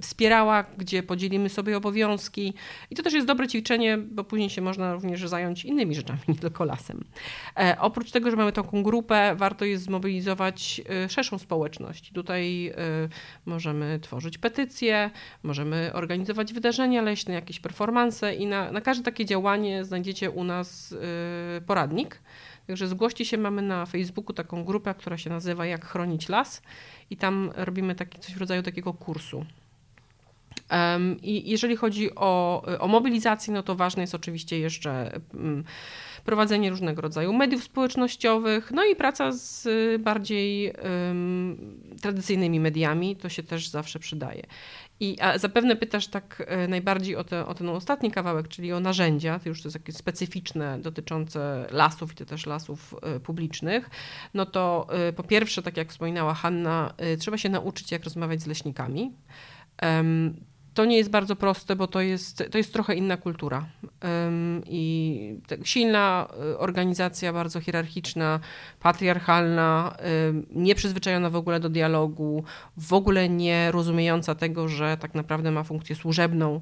wspierała, gdzie podzielimy sobie obowiązki i to też jest dobre ćwiczenie, bo później się można również zająć innymi rzeczami, nie tylko lasem. E, oprócz tego, że mamy taką grupę, warto jest zmobilizować szerszą społeczność. Tutaj możemy tworzyć petycje, Możemy organizować wydarzenia leśne, jakieś performanse i na, na każde takie działanie znajdziecie u nas yy, poradnik. Także zgłoście się, mamy na Facebooku taką grupę, która się nazywa Jak chronić las i tam robimy taki, coś w rodzaju takiego kursu. I jeżeli chodzi o, o mobilizację, no to ważne jest oczywiście jeszcze um, prowadzenie różnego rodzaju mediów społecznościowych, no i praca z bardziej um, tradycyjnymi mediami, to się też zawsze przydaje. I a zapewne pytasz tak e, najbardziej o, te, o ten ostatni kawałek, czyli o narzędzia, to już to jest takie specyficzne dotyczące lasów i to też lasów e, publicznych. No to e, po pierwsze, tak jak wspominała Hanna, trzeba się nauczyć, jak rozmawiać z leśnikami. To nie jest bardzo proste, bo to jest, to jest trochę inna kultura. I silna y, organizacja, bardzo hierarchiczna, patriarchalna, nieprzyzwyczajona w ogóle do dialogu, w ogóle nie rozumiejąca tego, że tak naprawdę ma funkcję służebną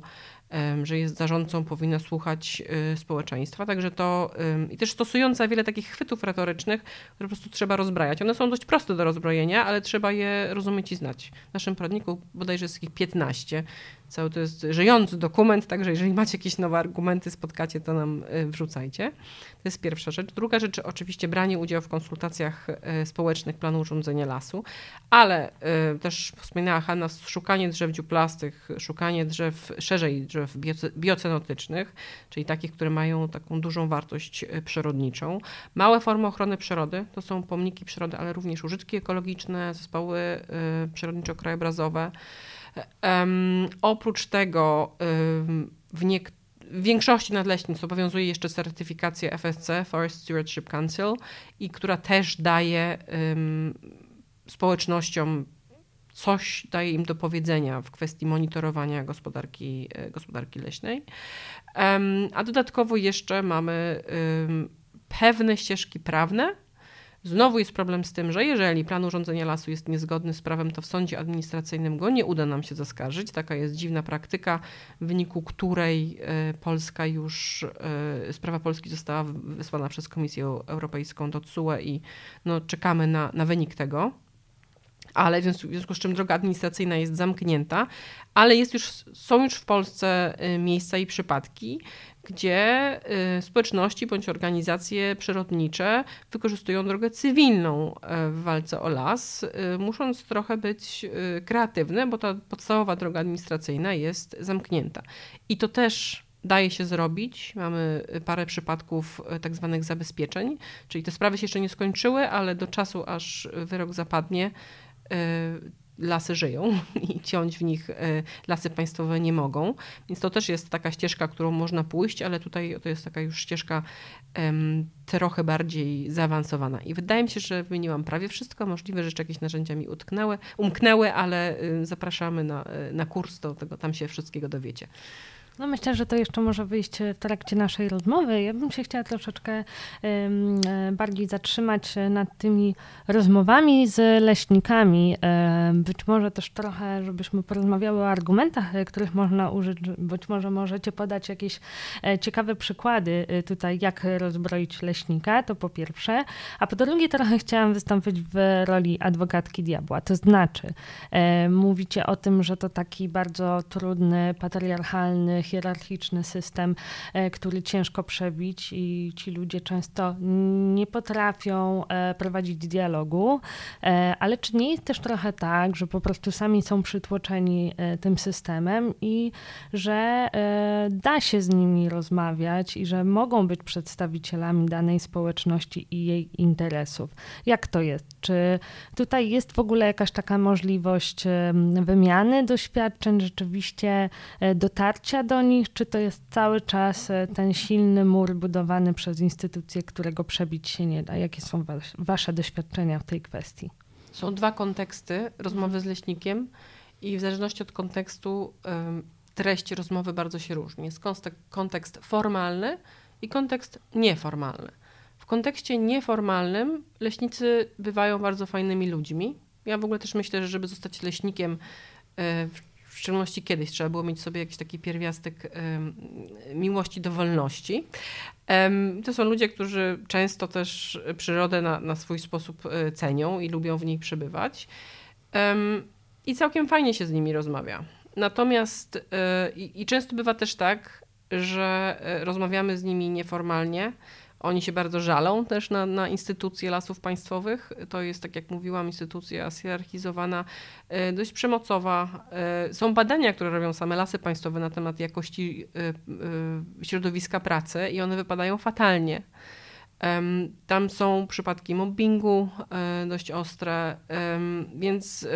że jest zarządcą, powinna słuchać y, społeczeństwa. Także to i też stosująca wiele takich chwytów retorycznych, które po prostu trzeba rozbrajać. One są dość proste do rozbrojenia, ale trzeba je rozumieć i znać. W naszym poradniku bodajże jest ich 15. Cały to jest żyjący dokument, także jeżeli macie jakieś nowe argumenty, spotkacie, to nam y, wrzucajcie. To jest pierwsza rzecz. Druga rzecz, oczywiście branie udziału w konsultacjach y, społecznych planu urządzenia lasu, ale też wspominała Hanna, szukanie drzew dziuplastych, szukanie drzew, szerzej drzew biocenotycznych, czyli takich, które mają taką dużą wartość e, przyrodniczą. Małe formy ochrony przyrody to są pomniki przyrody, ale również użytki ekologiczne, zespoły e, przyrodniczo-krajobrazowe. Oprócz tego w, niek- w większości nadleśnictw obowiązuje jeszcze certyfikacja FSC, Forest Stewardship Council, i która też daje um, społecznościom coś daje im do powiedzenia w kwestii monitorowania gospodarki, e, gospodarki leśnej. A dodatkowo jeszcze mamy pewne ścieżki prawne. Znowu jest problem z tym, że jeżeli plan urządzenia lasu jest niezgodny z prawem, to w sądzie administracyjnym go nie uda nam się zaskarżyć. Taka jest dziwna praktyka, w wyniku której e, Polska już, e, sprawa Polski została wysłana przez Komisję Europejską do TSUE i no, czekamy na, na wynik tego ale w związku z czym droga administracyjna jest zamknięta, ale jest już, są już w Polsce y, miejsca i przypadki, gdzie y, społeczności bądź organizacje przyrodnicze wykorzystują drogę cywilną y, w walce o las, musząc trochę być kreatywne, bo ta podstawowa droga administracyjna jest zamknięta. I to też daje się zrobić. Mamy parę przypadków tak zwanych zabezpieczeń, czyli te sprawy się jeszcze nie skończyły, ale do czasu, aż wyrok zapadnie, lasy żyją i ciąć w nich lasy państwowe nie mogą. Więc to też jest taka ścieżka, którą można pójść, ale tutaj to jest taka już ścieżka trochę bardziej zaawansowana. I wydaje mi się, że wymieniłam prawie wszystko. Możliwe, że jeszcze jakieś narzędzia mi utknęły, umknęły, ale zapraszamy na, na kurs, to tego tam się wszystkiego dowiecie. No myślę, że to jeszcze może wyjść w trakcie naszej rozmowy. Ja bym się chciała troszeczkę bardziej zatrzymać nad tymi rozmowami z leśnikami. Być może też trochę, żebyśmy porozmawiały o argumentach, e, których można użyć. Być może możecie podać jakieś e, ciekawe przykłady e, tutaj, jak rozbroić leśnika, to po pierwsze. A po drugie trochę chciałam wystąpić w roli adwokatki diabła. To znaczy, mówicie o tym, że to taki bardzo trudny, patriarchalny, hierarchiczny system, e, który ciężko przebić i ci ludzie często nie potrafią e, prowadzić dialogu. E, ale czy nie jest też trochę tak, że po prostu sami są przytłoczeni tym systemem i że da się z nimi rozmawiać i że mogą być przedstawicielami danej społeczności i jej interesów? Jak to jest? Czy tutaj jest w ogóle jakaś taka możliwość wymiany doświadczeń, rzeczywiście dotarcia do nich, czy to jest cały czas e, ten silny mur budowany przez instytucje, którego przebić się nie da? Jakie są Wasze doświadczenia w tej kwestii? Są dwa konteksty rozmowy z leśnikiem i w zależności od kontekstu treść rozmowy bardzo się różni. Jest kontekst formalny i kontekst nieformalny. W kontekście nieformalnym leśnicy bywają bardzo fajnymi ludźmi. Ja w ogóle też myślę, że żeby zostać leśnikiem e, w szczególności kiedyś trzeba było mieć sobie jakiś taki pierwiastek miłości do wolności. To są ludzie, którzy często też przyrodę na, na swój sposób e, cenią i lubią w niej przebywać. I całkiem fajnie się z nimi rozmawia. Natomiast e, i, często bywa też tak, że e, rozmawiamy z nimi nieformalnie, oni się bardzo żalą też na, na instytucje lasów państwowych. To jest, tak jak mówiłam, instytucja zhierarchizowana, e, dość przemocowa. E, są badania, które robią same lasy państwowe na temat jakości e, środowiska pracy i one wypadają fatalnie. Tam są przypadki mobbingu e, dość ostre, więc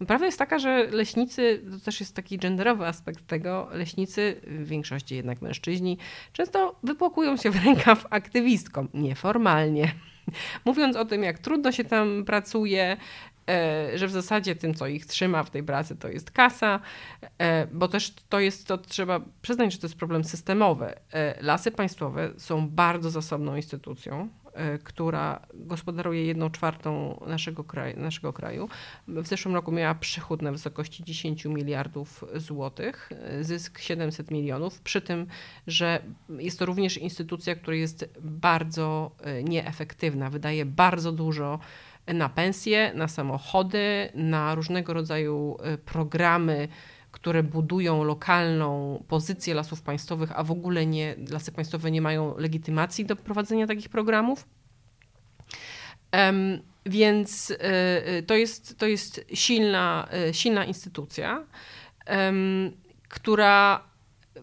e, prawda jest taka, że leśnicy, to też jest taki genderowy aspekt tego, leśnicy, w większości jednak mężczyźni, często wypłakują się w rękaw aktywistkom, nieformalnie. Mówiąc o tym, jak trudno się tam pracuje, że w zasadzie tym, co ich trzyma w tej pracy, to jest kasa, e, bo też to jest, to trzeba przyznać, że to jest problem systemowy. E, lasy państwowe są bardzo zasobną instytucją, która gospodaruje jedną czwartą naszego kraju, naszego kraju. W zeszłym roku miała przychód na wysokości 10 miliardów złotych, zysk 700 milionów, przy tym, że jest to również instytucja, która jest bardzo nieefektywna, wydaje bardzo dużo na pensje, na samochody, na różnego rodzaju y, programy, które budują lokalną pozycję lasów państwowych, a w ogóle nie, lasy państwowe nie mają legitymacji do prowadzenia takich programów. Więc y, y, to, jest, to jest silna, silna instytucja, która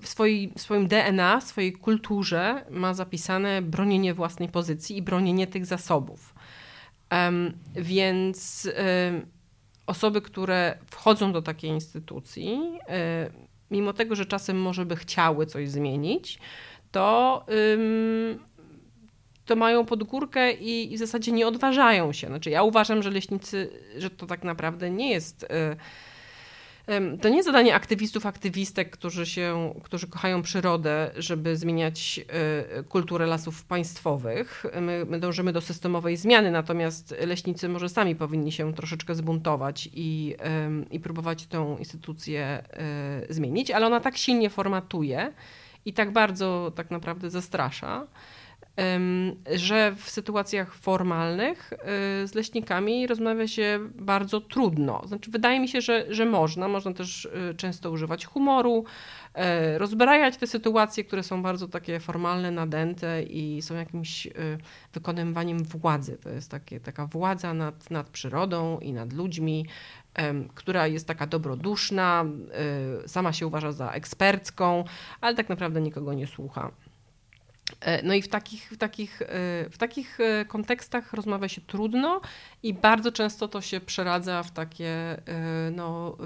w, w swoim DNA, w swojej kulturze ma zapisane bronienie własnej pozycji i bronienie tych zasobów. Więc osoby, które wchodzą do takiej instytucji, mimo tego, że czasem może by chciały coś zmienić, to, to mają pod górkę i, i w zasadzie nie odważają się. Znaczy, ja uważam, że leśnicy, że to tak naprawdę nie jest e, to nie zadanie aktywistów, aktywistek, którzy, się, którzy kochają przyrodę, żeby zmieniać e, kulturę lasów państwowych. My, my dążymy do systemowej zmiany, natomiast leśnicy może sami powinni się troszeczkę zbuntować i, i próbować tę instytucję e, zmienić, ale ona tak silnie formatuje i tak bardzo tak naprawdę zastrasza, że w sytuacjach formalnych y, z leśnikami rozmawia się bardzo trudno. Znaczy, wydaje mi się, że, że można. Można też y, często używać humoru, y, rozbrajać te sytuacje, które są bardzo takie formalne, nadęte i są jakimś wykonywaniem władzy. To jest takie, taka władza nad, nad przyrodą i nad ludźmi, która jest taka dobroduszna, sama się uważa za ekspercką, ale tak naprawdę nikogo nie słucha. E, no i w takich, w, takich, e, w takich e, kontekstach rozmawia się trudno i bardzo często to się przeradza w takie no,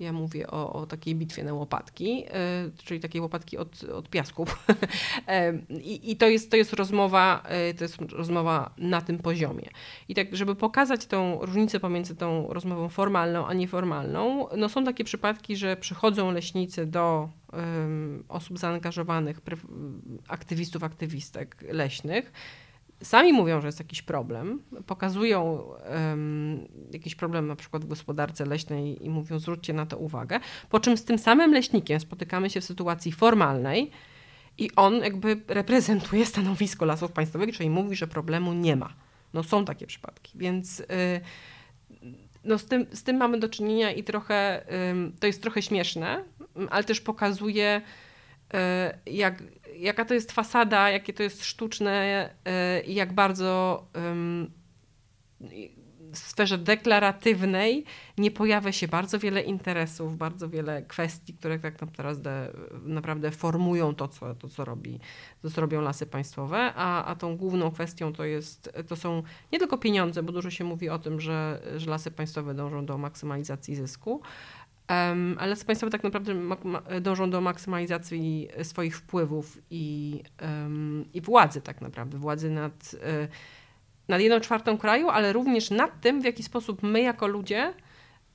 ja mówię o, o takiej bitwie na łopatki, e, czyli takiej łopatki od, od piasków. E, I, I, to, jest, to jest rozmowa, e, to jest rozmowa na tym poziomie. I tak, żeby pokazać tą różnicę pomiędzy tą rozmową formalną a nieformalną, no są takie przypadki, że przychodzą leśnicy do um, osób zaangażowanych, aktywistów, aktywistek leśnych sami mówią, że jest jakiś problem, pokazują um, jakiś problem na przykład w gospodarce leśnej i mówią, zwróćcie na to uwagę, po czym z tym samym leśnikiem spotykamy się w sytuacji formalnej i on jakby reprezentuje stanowisko Lasów Państwowych, czyli mówi, że problemu nie ma. No są takie przypadki, więc... Yy, no z, tym, z tym mamy do czynienia i trochę, to jest trochę śmieszne, ale też pokazuje, y, jak jaka to jest fasada, jakie to jest sztuczne e, i jak bardzo w sferze deklaratywnej nie pojawia się bardzo wiele interesów, bardzo wiele kwestii, które tak naprawdę, naprawdę formują to co, to, co, robi, to, co robią lasy państwowe, a, a tą główną kwestią to, jest, to są nie tylko pieniądze, bo dużo się mówi o tym, że, że lasy państwowe dążą do maksymalizacji zysku, Um, ale państwowe tak naprawdę dążą do maksymalizacji swoich wpływów i, um, i władzy tak naprawdę, władzy nad, e, nad jedną czwartą kraju, ale również nad tym, w jaki sposób my jako ludzie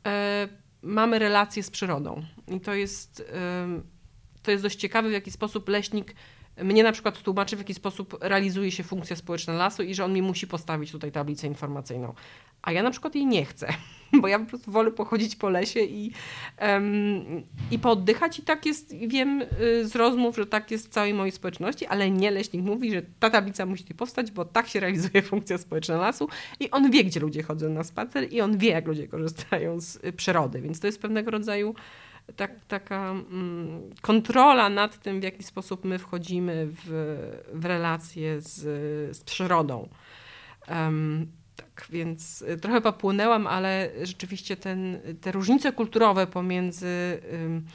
e, mamy relacje z przyrodą. I to jest, to jest dość ciekawe, w jaki sposób leśnik mnie na przykład tłumaczy, w jaki sposób realizuje się funkcja społeczna lasu i że on mi musi postawić tutaj tablicę informacyjną. A ja na przykład jej nie chcę, bo ja po prostu wolę pochodzić po lesie i, um, i pooddychać. I tak jest, wiem y, z rozmów, że tak jest w całej mojej społeczności, ale nie leśnik mówi, że ta tablica musi tu powstać, bo tak się realizuje funkcja społeczna lasu i on wie, gdzie ludzie chodzą na spacer i on wie, jak ludzie korzystają z y, przyrody. Więc to jest pewnego rodzaju tak, taka mm, kontrola nad tym, w jaki sposób my wchodzimy w, w relacje z, z przyrodą. Um, tak, więc y, trochę popłynęłam, ale rzeczywiście ten, te różnice kulturowe pomiędzy um,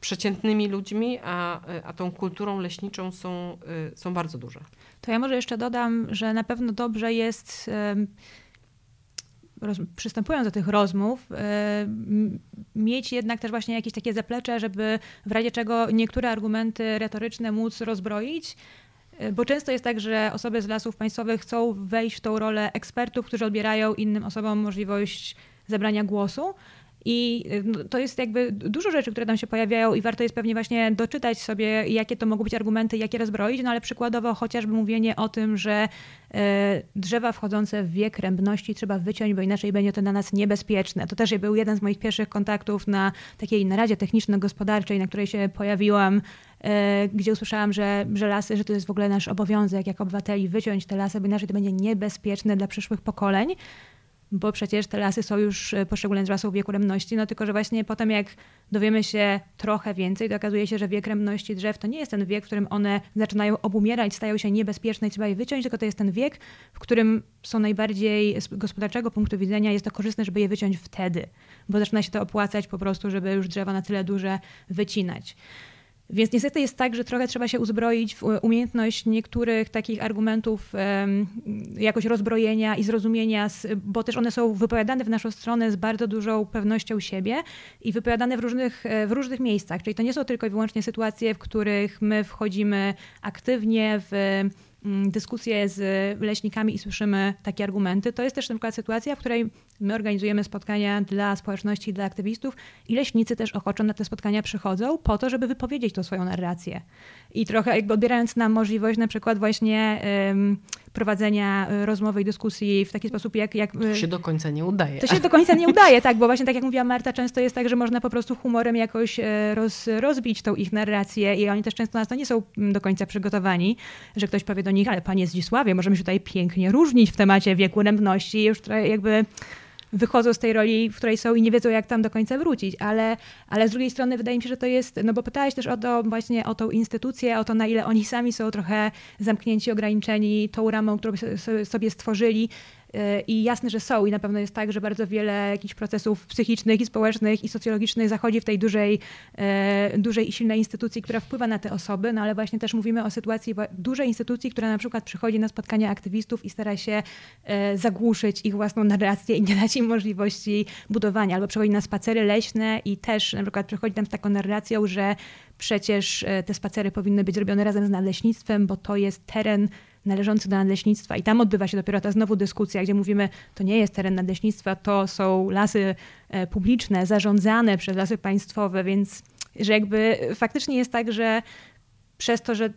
przeciętnymi ludźmi, a, a tą kulturą leśniczą są, y, są bardzo duże. To ja może jeszcze dodam, że na pewno dobrze jest roz, przystępując do tych rozmów, e, mieć jednak też właśnie jakieś takie zaplecze, żeby w razie czego niektóre argumenty retoryczne móc rozbroić. E, bo często jest tak, że osoby z lasów państwowych chcą wejść w tą rolę ekspertów, którzy odbierają innym osobom możliwość zabrania głosu. I y, no, to jest jakby dużo rzeczy, które tam się pojawiają i warto jest pewnie właśnie doczytać sobie, jakie to mogą być argumenty, jakie rozbroić, no ale przykładowo chociażby mówienie o tym, że e, drzewa wchodzące w wiek rębności trzeba wyciąć, bo inaczej będzie to dla nas niebezpieczne. To też był jeden z moich pierwszych kontaktów na takiej naradzie techniczno-gospodarczej, na której się pojawiłam, e, gdzie usłyszałam, że, że lasy, że to jest w ogóle nasz obowiązek jako obywateli wyciąć te lasy, bo inaczej to będzie niebezpieczne dla przyszłych pokoleń bo przecież te lasy są już e, poszczególne z rasą wieku rębności, no tylko, że właśnie potem jak dowiemy się trochę więcej, to okazuje się, że wiek rębności drzew to nie jest ten wiek, w którym one zaczynają obumierać, stają się niebezpieczne i trzeba je wyciąć, tylko to jest ten wiek, w którym są najbardziej z gospodarczego punktu widzenia jest to korzystne, żeby je wyciąć wtedy, bo zaczyna się to opłacać po prostu, żeby już drzewa na tyle duże wycinać. Więc niestety jest tak, że trochę trzeba się uzbroić w umiejętność niektórych takich argumentów jakoś rozbrojenia i zrozumienia, bo też one są wypowiadane w naszą stronę z bardzo dużą pewnością siebie i wypowiadane w różnych, e, w różnych miejscach. Czyli to nie są tylko i wyłącznie sytuacje, w których my wchodzimy aktywnie w Mm, dyskusje z leśnikami i słyszymy takie argumenty. To jest też na przykład sytuacja, w której my organizujemy spotkania dla społeczności, dla aktywistów i leśnicy też ochoczo na te spotkania przychodzą po to, żeby wypowiedzieć tą swoją narrację. I trochę jakby odbierając nam możliwość na przykład właśnie um, prowadzenia e, rozmowy i dyskusji w taki sposób, jak... jak to e, się do końca nie udaje. To się do końca nie udaje, tak, bo właśnie tak jak mówiła Marta, często jest tak, że można po prostu humorem jakoś e, roz, rozbić tą ich narrację i oni też często na to nie są mm, do końca przygotowani, że ktoś powie do nich, ale panie Zdzisławie, możemy się tutaj pięknie różnić w temacie wieku rębności, już jakby wychodzą z tej roli, w której są i nie wiedzą, jak tam do końca wrócić. Ale, ale z drugiej strony wydaje mi się, że to jest, no bo pytałeś też o to właśnie, o tą instytucję, o to, na ile oni sami są trochę zamknięci, ograniczeni tą ramą, którą sobie stworzyli. I jasne, że są i na pewno jest tak, że bardzo wiele jakichś procesów psychicznych i społecznych i socjologicznych zachodzi w tej dużej, dużej i silnej instytucji, która wpływa na te osoby, no ale właśnie też mówimy o sytuacji dużej instytucji, która na przykład przychodzi na spotkania aktywistów i stara się zagłuszyć ich własną narrację i nie dać im możliwości budowania, albo przychodzi na spacery leśne i też na przykład przychodzi tam z taką narracją, że przecież e, te spacery powinny być robione razem z nadleśnictwem, bo to jest teren należący do nadleśnictwa. I tam odbywa się dopiero ta znowu dyskusja, gdzie mówimy, to nie jest teren nadleśnictwa, to są lasy e, publiczne, zarządzane przez lasy państwowe, więc że jakby faktycznie jest tak, że przez to, że,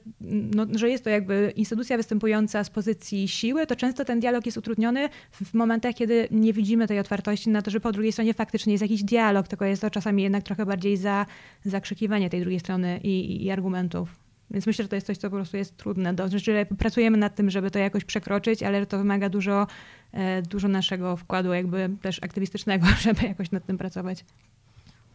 no, że jest to jakby instytucja występująca z pozycji siły, to często ten dialog jest utrudniony w momentach, kiedy nie widzimy tej otwartości na to, że po drugiej stronie faktycznie jest jakiś dialog, tylko jest to czasami jednak trochę bardziej za zakrzykiwanie tej drugiej strony i, i argumentów. Więc myślę, że to jest coś, co po prostu jest trudne. Do, że pracujemy nad tym, żeby to jakoś przekroczyć, ale to wymaga dużo, e, dużo naszego wkładu jakby też aktywistycznego, żeby jakoś nad tym pracować.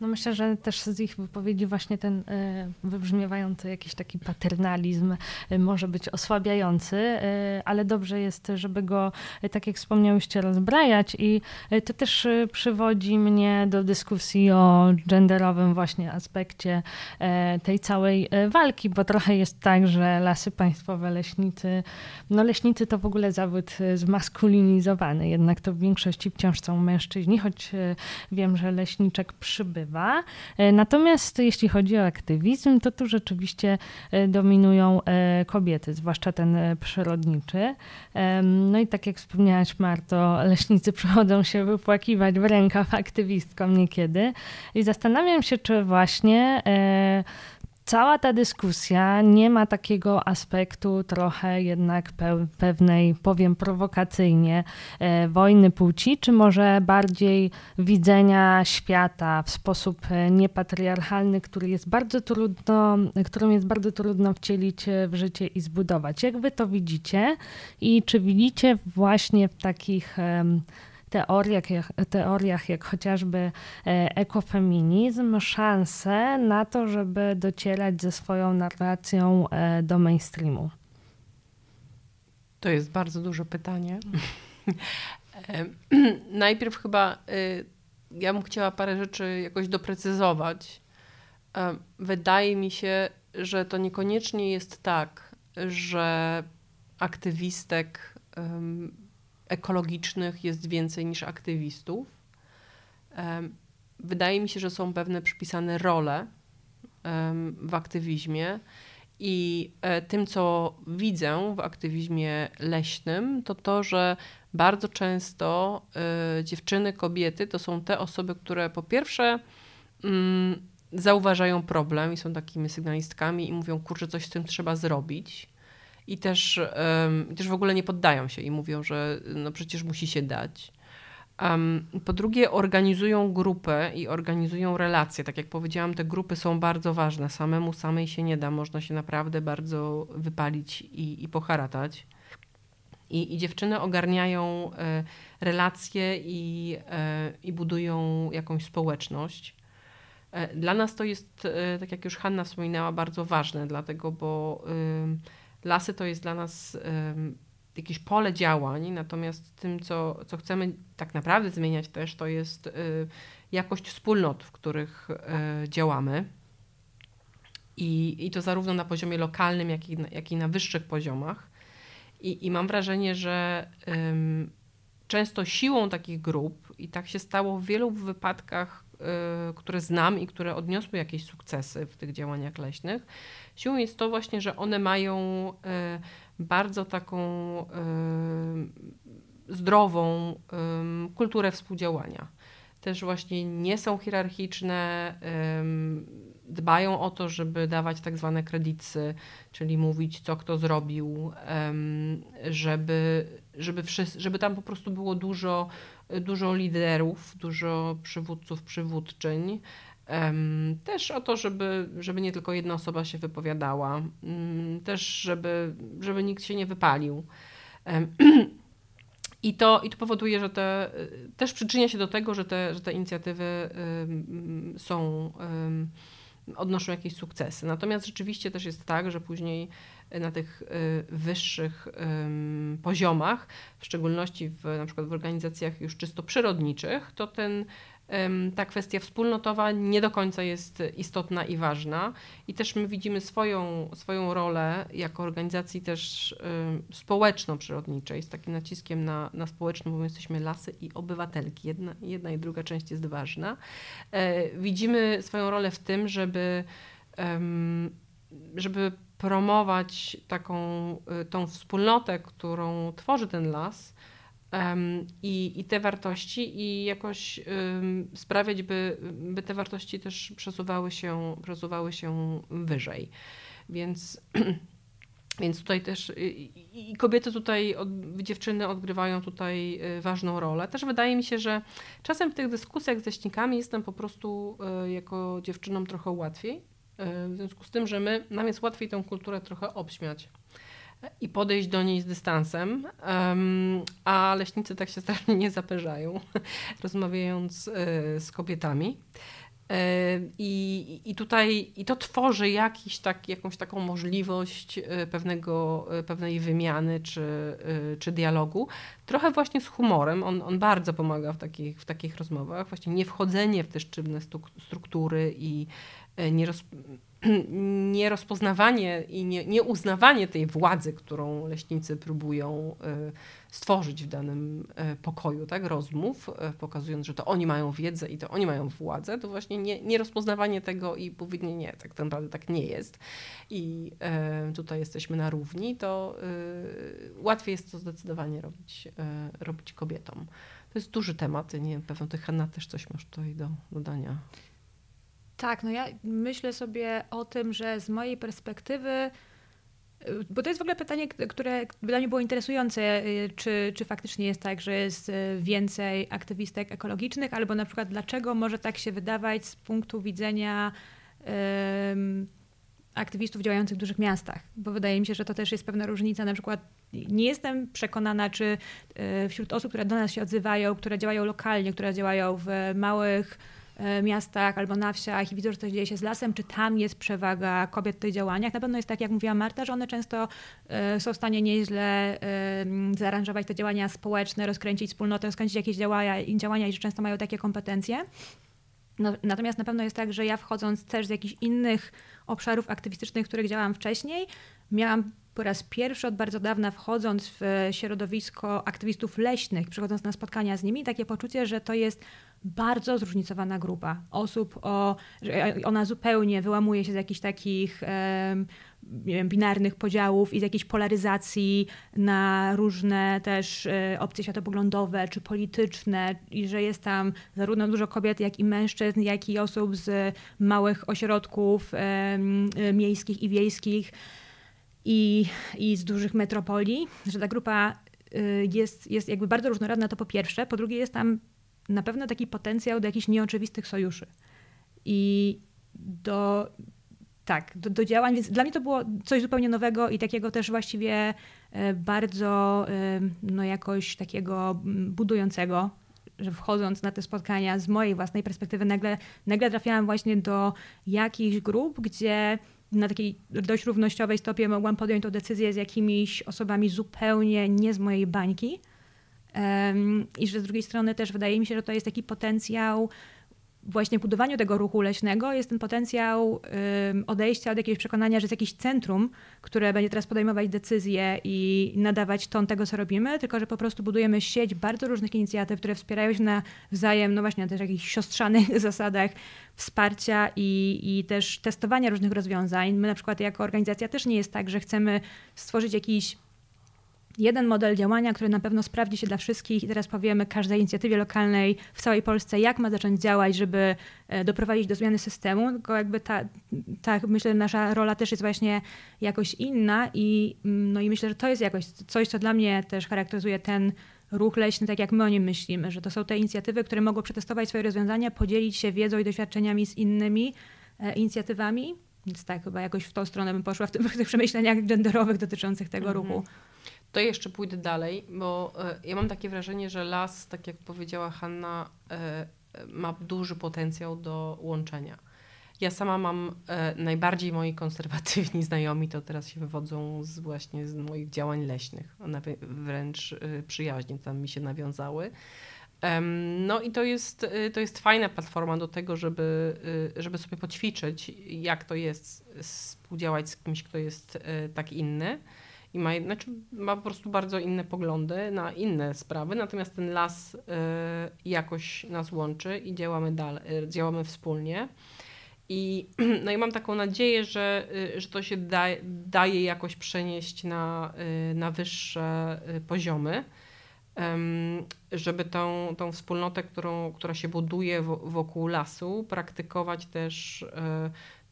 No myślę, że też z ich wypowiedzi właśnie ten e, wybrzmiewający jakiś taki paternalizm e, może być osłabiający, e, ale dobrze jest, żeby go, tak jak wspomniałyście, rozbrajać i to też przywodzi mnie do dyskusji o genderowym właśnie aspekcie tej całej walki, bo trochę jest tak, że lasy państwowe, leśnicy, no leśnicy to w ogóle zawód zmaskulinizowany, jednak to w większości wciąż są mężczyźni, choć wiem, że leśniczek przybywa E, natomiast jeśli chodzi o aktywizm, to tu rzeczywiście e, dominują e, kobiety, zwłaszcza ten przyrodniczy. No i tak jak wspomniałaś Marto, leśnicy przychodzą się wypłakiwać w rękaw aktywistkom niekiedy i zastanawiam się, czy właśnie cała ta dyskusja nie ma takiego aspektu trochę jednak pewnej, powiem prowokacyjnie, e, wojny płci, czy może bardziej widzenia świata w sposób e, niepatriarchalny, który jest bardzo trudno, którym jest bardzo trudno wcielić e, w życie i zbudować. Jak wy to widzicie i czy widzicie właśnie w takich teoriach, jak, teoriach jak chociażby e, ekofeminizm szansę na to, żeby docierać ze swoją narracją e, do mainstreamu? To jest bardzo duże pytanie. E, najpierw chyba ja bym chciała parę rzeczy jakoś doprecyzować. Wydaje mi się, że to niekoniecznie jest tak, że aktywistek ekologicznych jest więcej niż aktywistów. Wydaje mi się, że są pewne przypisane role w aktywizmie. I e, tym, co widzę w aktywizmie leśnym, to to, że bardzo często e, dziewczyny, kobiety to są te osoby, które po pierwsze mm, zauważają problem i są takimi sygnalistkami i mówią, kurczę, coś z tym trzeba zrobić i też, um, też w ogóle nie poddają się i mówią, że no przecież musi się dać. Um, po drugie, organizują grupę i organizują relacje. Tak jak powiedziałam, te grupy są bardzo ważne. Samemu samej się nie da, można się naprawdę bardzo wypalić i, i poharatać. I, I dziewczyny ogarniają e, relacje i, e, i budują jakąś społeczność. E, dla nas to jest, e, tak jak już Hanna wspominała, bardzo ważne, dlatego, bo lasy to jest dla nas jakieś pole działań, natomiast tym, co, co chcemy tak naprawdę zmieniać też, to jest y, jakość wspólnot, w których y, działamy. I, I to zarówno na poziomie lokalnym, jak i na, jak i na wyższych poziomach. I, i mam wrażenie, że często siłą takich grup, i tak się stało w wielu wypadkach, które znam i które odniosły jakieś sukcesy w tych działaniach leśnych, Siłą jest to właśnie, że one mają e, bardzo taką e, zdrową kulturę współdziałania. Też właśnie nie są hierarchiczne, dbają o to, żeby dawać tak zwane kredyty, czyli mówić, co kto zrobił, żeby, żeby, wszyscy, żeby tam po prostu było dużo, dużo liderów, dużo przywódców, przywódczyń, też o to, żeby, żeby nie tylko jedna osoba się wypowiadała, mm, też żeby, żeby nikt się nie wypalił. I to, I to powoduje, że te, też przyczynia się do tego, że te, że te inicjatywy są odnoszą jakieś sukcesy. Natomiast rzeczywiście też jest tak, że później na tych wyższych poziomach, w szczególności w, na przykład w organizacjach już czysto przyrodniczych, to ten ta kwestia wspólnotowa nie do końca jest istotna i ważna. I też my widzimy swoją, swoją rolę jako organizacji też społeczno-przyrodniczej, z takim naciskiem na, na społeczną, bo my jesteśmy lasy i obywatelki. Jedna, jedna i druga część jest ważna. E, widzimy swoją rolę w tym, żeby, żeby promować taką y, tą wspólnotę, którą tworzy ten las, i, i te wartości i jakoś sprawiać, by, by te wartości też przesuwały się, przesuwały się wyżej. Więc, więc tutaj też i, i kobiety tutaj, dziewczyny odgrywają tutaj y, ważną rolę. Też wydaje mi się, że czasem w tych dyskusjach z leśnikami jestem po prostu y, jako dziewczynom trochę łatwiej. W związku z tym, że my, nam jest łatwiej tę kulturę trochę obśmiać i podejść do niej z dystansem, a leśnicy tak się strasznie nie zaperzają, rozmawiając e, z kobietami. E, I, I tutaj i to tworzy jakiś tak, jakąś taką możliwość e, pewnego, pewnej wymiany czy, czy dialogu. Trochę właśnie z humorem. On, on bardzo pomaga w takich, w takich rozmowach. Właśnie nie wchodzenie w te sztywne struktury i nie, roz, nierozpoznawanie i nie, nieuznawanie tej władzy, którą leśnicy próbują e, stworzyć w danym e, pokoju, tak, rozmów, e, pokazując, że to oni mają wiedzę i to oni mają władzę, to właśnie nie, nierozpoznawanie tego i powiedzenie nie, tak naprawdę tak nie jest i tutaj jesteśmy na równi, to łatwiej jest to zdecydowanie robić, robić kobietom. To jest duży temat, nie wiem, pewno ty Hanna też coś masz tutaj do dodania. Tak, no ja myślę sobie o tym, że z mojej perspektywy, bo to jest w ogóle pytanie, które dla mnie było interesujące, y, czy, czy faktycznie jest tak, że jest y, więcej aktywistek ekologicznych, albo na przykład dlaczego może tak się wydawać z punktu widzenia um, aktywistów działających w dużych miastach, bo wydaje mi się, że to też jest pewna różnica. Na przykład nie jestem przekonana, czy y, wśród osób, które do nas się odzywają, które działają lokalnie, które działają w małych miastach albo na wsiach i widzą, że coś dzieje się z lasem, czy tam jest przewaga kobiet w tych działaniach. Na pewno jest tak, jak mówiła Marta, że one często e, są w stanie nieźle e, zaaranżować te działania społeczne, rozkręcić wspólnotę, rozkręcić jakieś działania, działania i że często mają takie kompetencje. No, natomiast na pewno jest tak, że ja wchodząc też z jakichś innych obszarów aktywistycznych, w których działałam wcześniej, miałam po raz pierwszy od bardzo dawna wchodząc w środowisko aktywistów leśnych, przychodząc na spotkania z nimi, takie poczucie, że to jest bardzo zróżnicowana grupa osób, o, że ona zupełnie wyłamuje się z jakichś takich wiem, binarnych podziałów i z jakiejś polaryzacji na różne też e, opcje światopoglądowe czy polityczne i że jest tam zarówno dużo kobiet, jak i mężczyzn, jak i osób z małych ośrodków miejskich i wiejskich i, i z dużych metropolii, że ta grupa y, jest, jest jakby bardzo różnorodna, to po pierwsze. Po drugie, jest tam na pewno taki potencjał do jakichś nieoczywistych sojuszy. I do, tak, do, do, działań, więc dla mnie to było coś zupełnie nowego i takiego też właściwie e, bardzo e, no jakoś takiego budującego, że wchodząc na te spotkania z mojej własnej perspektywy nagle, nagle trafiałam właśnie do jakichś grup, gdzie na takiej dość równościowej stopie mogłam podjąć tę decyzję z jakimiś osobami zupełnie nie z mojej bańki. I że z drugiej strony też wydaje mi się, że to jest taki potencjał właśnie w budowaniu tego ruchu leśnego jest ten potencjał odejścia od jakiegoś przekonania, że jest jakieś centrum, które będzie teraz podejmować decyzje i nadawać ton tego, co robimy, tylko że po prostu budujemy sieć bardzo różnych inicjatyw, które wspierają się nawzajem, no właśnie na też jakichś siostrzanych zasadach wsparcia i, i też testowania różnych rozwiązań. My na przykład jako organizacja też nie jest tak, że chcemy stworzyć jakiś jeden model działania, który na pewno sprawdzi się dla wszystkich i teraz powiemy każdej inicjatywie lokalnej w całej Polsce, jak ma zacząć działać, żeby e, doprowadzić do zmiany systemu, tylko jakby ta, ta myślę, nasza rola też jest właśnie jakoś inna i, mm, no i myślę, że to jest jakoś coś, co dla mnie też charakteryzuje ten ruch leśny, tak jak my o nim myślimy, że to są te inicjatywy, które mogą przetestować swoje rozwiązania, podzielić się wiedzą i doświadczeniami z innymi e, inicjatywami. Więc tak, chyba jakoś w tą stronę bym poszła w, tym, w tych przemyśleniach genderowych dotyczących tego mhm. ruchu. To jeszcze pójdę dalej, bo e, ja mam takie wrażenie, że las, tak jak powiedziała Hanna, e, ma duży potencjał do łączenia. Ja sama mam e, najbardziej moi konserwatywni znajomi, to teraz się wywodzą z, właśnie z moich działań leśnych. One wręcz przyjaźnie tam mi się nawiązały. No i to jest, to jest fajna platforma do tego, żeby, żeby sobie poćwiczyć, jak to jest współdziałać z kimś, kto jest tak inny i ma, znaczy ma po prostu bardzo inne poglądy na inne sprawy, natomiast ten las y, jakoś nas łączy i działamy dalej, działamy wspólnie. I, no i mam taką nadzieję, że, y, że to się da, daje jakoś przenieść na, y, na wyższe y, poziomy, żeby tą, tą wspólnotę, którą, która się buduje wokół lasu, praktykować też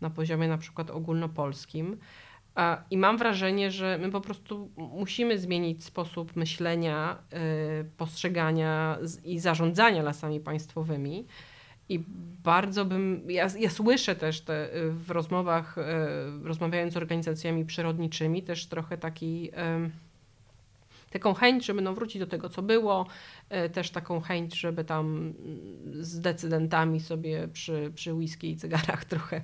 na poziomie na przykład ogólnopolskim. I mam wrażenie, że my po prostu musimy zmienić sposób myślenia, postrzegania i zarządzania lasami państwowymi. I bardzo bym, ja, ja słyszę też te, y, w rozmowach, y, rozmawiając z organizacjami przyrodniczymi, też trochę taki, taką chęć, żeby no wrócić do tego, co było, y, też taką chęć, żeby tam z decydentami sobie przy, przy whisky i cygarach trochę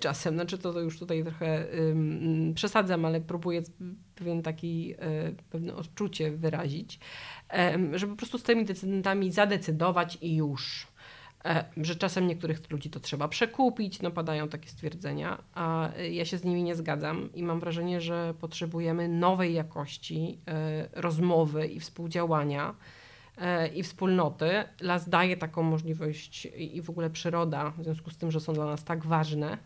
czasem, znaczy to, to już tutaj trochę um, przesadzam, ale próbuję pewien taki, pewne odczucie wyrazić, um, żeby po prostu z tymi decydentami zadecydować i już. E, że czasem niektórych ludzi to trzeba przekupić, no padają takie stwierdzenia, a ja się z nimi nie zgadzam i mam wrażenie, że potrzebujemy nowej jakości e, rozmowy i współdziałania e, i wspólnoty. Las daje taką możliwość i w ogóle przyroda, w związku z tym, że są dla nas tak ważne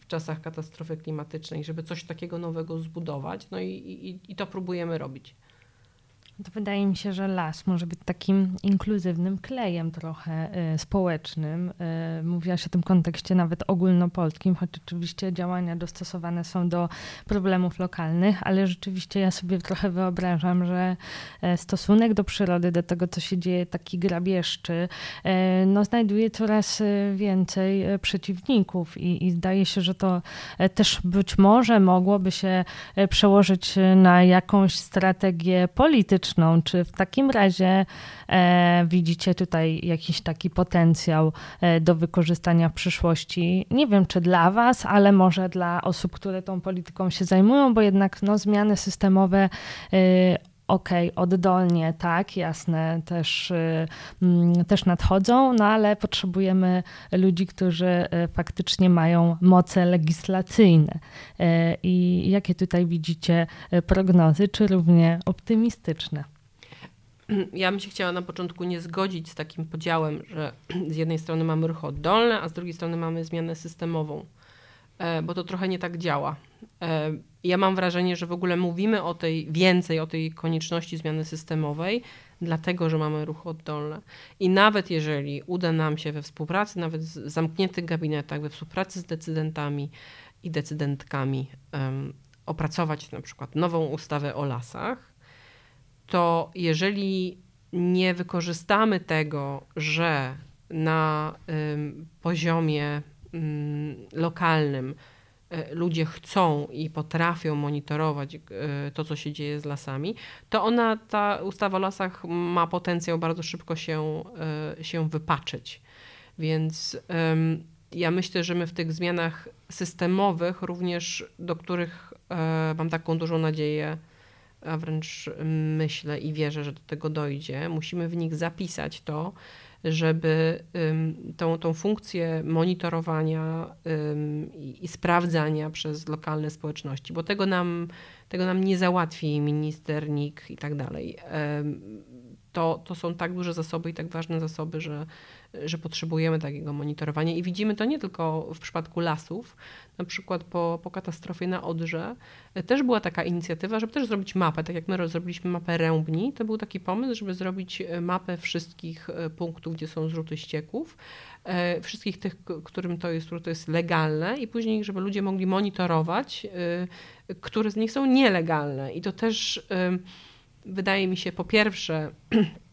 w czasach katastrofy klimatycznej, żeby coś takiego nowego zbudować, no i, i, i to próbujemy robić. To wydaje mi się, że las może być takim inkluzywnym klejem trochę y, społecznym. Y, mówiłaś o tym kontekście nawet ogólnopolskim, choć oczywiście działania dostosowane są do problemów lokalnych, ale rzeczywiście ja sobie trochę wyobrażam, że e, stosunek do przyrody, do tego, co się dzieje, taki grabieżczy, e, no, znajduje coraz e, więcej przeciwników i, i zdaje się, że to też być może mogłoby się przełożyć na jakąś strategię polityczną, czy w takim razie e, widzicie tutaj jakiś taki potencjał e, do wykorzystania w przyszłości? Nie wiem, czy dla Was, ale może dla osób, które tą polityką się zajmują, bo jednak no, zmiany systemowe e, okej, okay, oddolnie, tak, jasne, też, y, też nadchodzą, no ale potrzebujemy ludzi, którzy y, faktycznie mają moce legislacyjne. Y, I jakie tutaj widzicie prognozy, czy równie optymistyczne? Ja bym się chciała na początku nie zgodzić z takim podziałem, że z jednej strony mamy ruchy oddolne, a z drugiej strony mamy zmianę systemową, e, bo to trochę nie tak działa. E, ja mam wrażenie, że w ogóle mówimy o tej więcej o tej konieczności zmiany systemowej, dlatego że mamy ruchy oddolne. I nawet jeżeli uda nam się we współpracy, nawet w zamkniętych gabinetach, we współpracy z decydentami i decydentkami um, opracować na przykład nową ustawę o lasach, to jeżeli nie wykorzystamy tego, że na um, poziomie lokalnym E, ludzie chcą i potrafią monitorować e, to, co się dzieje z lasami, to ona, ta ustawa o lasach ma potencjał bardzo szybko się, e, się wypaczyć. Więc ja myślę, że my w tych zmianach systemowych, również do których mam taką dużą nadzieję, a wręcz myślę i wierzę, że do tego dojdzie, musimy w nich zapisać to, żeby tą, tą funkcję monitorowania i, sprawdzania przez lokalne społeczności, bo tego nam, tego nam nie załatwi minister, NIK i tak dalej. To, to są tak duże zasoby i tak ważne zasoby, że, że potrzebujemy takiego monitorowania i widzimy to nie tylko w przypadku lasów, na przykład po, po katastrofie na Odrze e, też była taka inicjatywa, żeby też zrobić mapę, tak jak my zrobiliśmy mapę Rębni, to był taki pomysł, żeby zrobić e, mapę wszystkich e, punktów, gdzie są zrzuty ścieków, wszystkich tych, którym to jest, to jest legalne i później, żeby ludzie mogli monitorować, które z nich są nielegalne. I to też wydaje mi się po pierwsze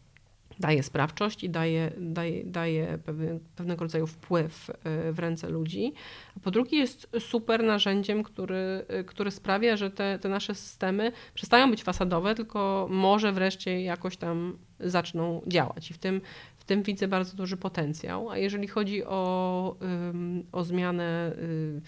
daje sprawczość i daje, daje, daje pewien, pewnego rodzaju wpływ e, w ręce ludzi. A po drugie jest super narzędziem, który, e, który sprawia, że te, te nasze systemy przestają być fasadowe, tylko może wreszcie jakoś tam zaczną działać. I w tym, w tym widzę bardzo duży potencjał. A jeżeli chodzi o, o zmianę y,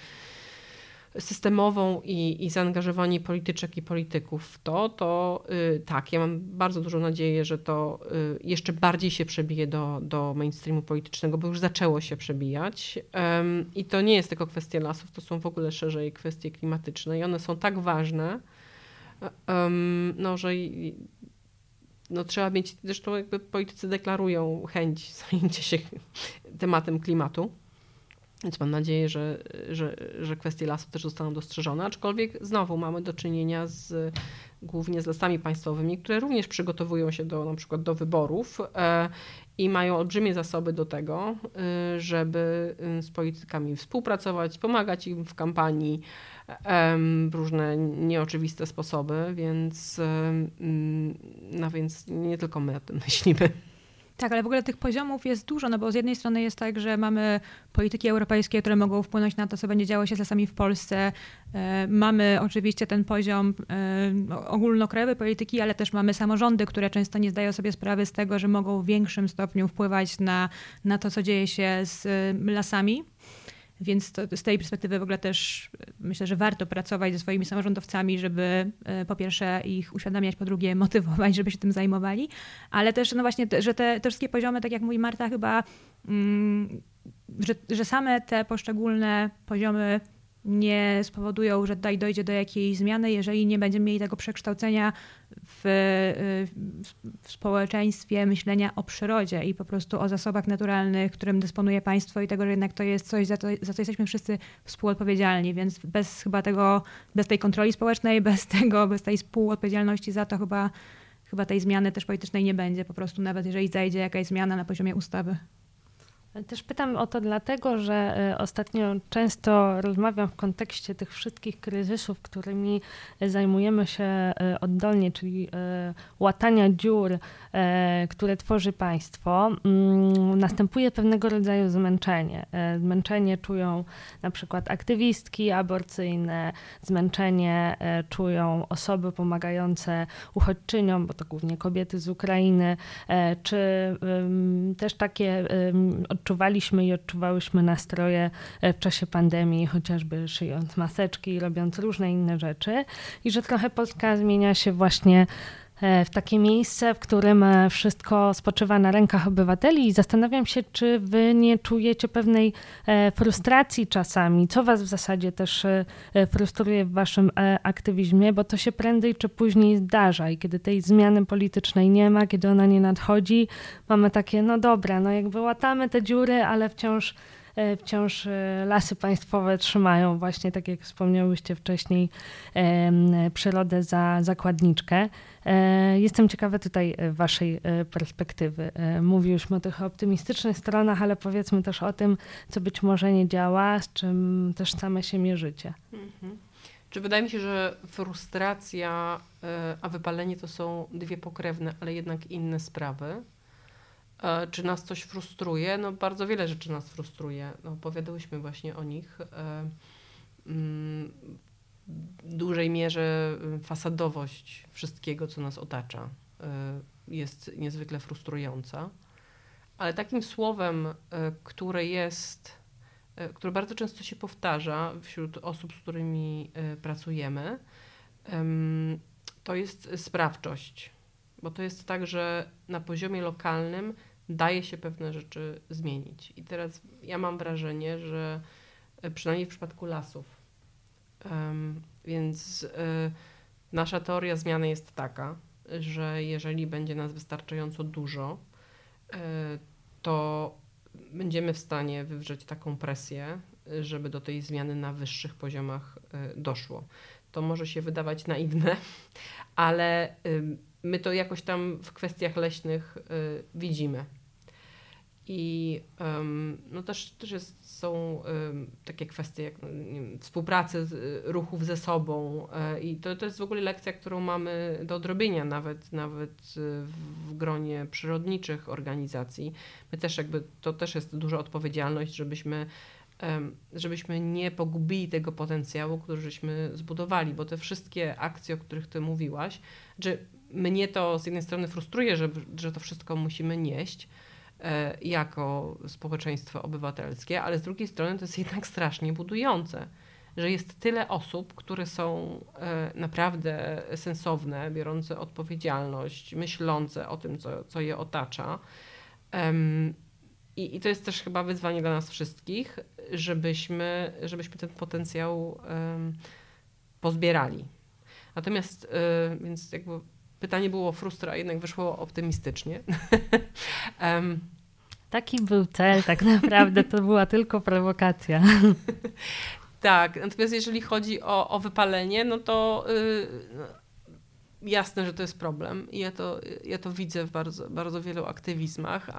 systemową i, i zaangażowanie polityczek i polityków w to, to y, tak, ja mam bardzo dużą nadzieję, że to y, jeszcze bardziej się przebije do, do mainstreamu politycznego, bo już zaczęło się przebijać. I to nie jest tylko kwestia lasów, to są w ogóle szerzej kwestie klimatyczne i one są tak ważne, no, że no, trzeba mieć, zresztą jakby politycy deklarują chęć zajęcia się tematem klimatu. Więc mam nadzieję, że, że, że kwestie lasu też zostaną dostrzeżone, aczkolwiek znowu mamy do czynienia z, głównie z lasami państwowymi, które również przygotowują się do, na przykład do wyborów e, i mają olbrzymie zasoby do tego, e, żeby e, z politykami współpracować, pomagać im w kampanii w różne nieoczywiste sposoby, więc, no więc nie tylko my o tym myślimy. Tak, ale w ogóle tych poziomów jest dużo, no bo z jednej strony jest tak, że mamy polityki europejskie, które mogą wpłynąć na to, co będzie działo się z lasami w Polsce. E, mamy oczywiście ten poziom e, ogólnokrajowej polityki, ale też mamy samorządy, które często nie zdają sobie sprawy z tego, że mogą w większym stopniu wpływać na, na to, co dzieje się z lasami. Więc to, z tej perspektywy w ogóle też e, myślę, że warto pracować ze swoimi samorządowcami, żeby e, po pierwsze ich uświadamiać, po drugie motywować, żeby się tym zajmowali, ale też no właśnie, że te, te wszystkie poziomy, tak jak mówi Marta, chyba, mm, że, że same te poszczególne poziomy nie spowodują, że dojdzie do jakiejś zmiany, jeżeli nie będziemy mieli tego przekształcenia w, w, społeczeństwie myślenia o przyrodzie i po prostu o zasobach naturalnych, którym dysponuje państwo i tego, że jednak to jest coś, za, to, za co jesteśmy wszyscy współodpowiedzialni, więc bez chyba tego, bez tej kontroli społecznej, bez tego, bez tej współodpowiedzialności za to chyba, chyba tej zmiany też politycznej nie będzie, po prostu nawet jeżeli zajdzie jakaś zmiana na poziomie ustawy. Też pytam o to dlatego, że e, ostatnio często rozmawiam w kontekście tych wszystkich kryzysów, którymi zajmujemy się e, oddolnie, czyli e, łatania dziur, które tworzy państwo. Mm, następuje pewnego rodzaju zmęczenie. Zmęczenie czują na przykład aktywistki aborcyjne, zmęczenie czują osoby pomagające uchodźczyniom, bo to głównie kobiety z Ukrainy, czy też takie odczuwaliśmy i odczuwałyśmy nastroje e, w czasie pandemii, chociażby szyjąc maseczki robiąc różne inne rzeczy, i że trochę Polska zmienia się właśnie w takie miejsce, w którym e, wszystko spoczywa na rękach obywateli i zastanawiam się, czy wy nie czujecie pewnej frustracji czasami, co was w zasadzie też frustruje w waszym aktywizmie, bo to się prędzej czy później zdarza i kiedy tej zmiany politycznej nie ma, kiedy ona nie nadchodzi, mamy takie, no dobra, no jakby łatamy te dziury, ale wciąż e, wciąż e, lasy państwowe trzymają właśnie, tak jak wspomniałyście wcześniej, przyrodę za zakładniczkę. E, jestem ciekawa tutaj waszej perspektywy. Mówiłyśmy o tych optymistycznych stronach, ale powiedzmy też o tym, co być może nie działa, z czym też same się mierzycie. Mhm. Czy wydaje mi się, że frustracja a wypalenie to są dwie pokrewne, ale jednak inne sprawy? E, czy nas coś frustruje? No bardzo wiele rzeczy nas frustruje. No, opowiadałyśmy właśnie o nich. E, mm, w dużej mierze y, fasadowość wszystkiego, co nas otacza, e, jest niezwykle frustrująca. Ale takim słowem, które jest, które bardzo często się powtarza wśród osób, z którymi pracujemy, to jest sprawczość bo to jest tak, że na poziomie lokalnym daje się pewne rzeczy zmienić. I teraz ja mam wrażenie, że e, przynajmniej w przypadku lasów, um, więc y, nasza teoria zmiany jest taka, że jeżeli będzie nas wystarczająco dużo, y, to będziemy w stanie wywrzeć taką presję, żeby do tej zmiany na wyższych poziomach doszło. To może się wydawać naiwne, ale my to jakoś tam w kwestiach leśnych y, widzimy. I no też, też jest, są takie kwestie jak no, wiem, współpracy z, y, ruchów ze sobą y, i to, to jest w ogóle lekcja, którą mamy do odrobienia nawet, nawet w gronie przyrodniczych organizacji. My też jakby, to też jest duża odpowiedzialność, żebyśmy żebyśmy nie pogubili tego potencjału, który żeśmy zbudowali, bo te wszystkie akcje, o których ty mówiłaś, że mnie to z jednej strony frustruje, że, że to wszystko musimy nieść, e, jako społeczeństwo obywatelskie, ale z drugiej strony to jest jednak strasznie budujące, że jest tyle osób, które są e, naprawdę sensowne, biorące odpowiedzialność, myślące o tym, co, co je otacza. I, I to jest też chyba wyzwanie dla nas wszystkich, żebyśmy, żebyśmy ten potencjał pozbierali. Natomiast, y, więc jakby pytanie było frustra, a jednak wyszło optymistycznie. um, Taki był cel, tak naprawdę to była tylko prowokacja. tak, natomiast jeżeli chodzi o, o wypalenie, no to yy, jasne, że to jest problem. Ja to, ja to widzę w bardzo, bardzo wielu aktywizmach.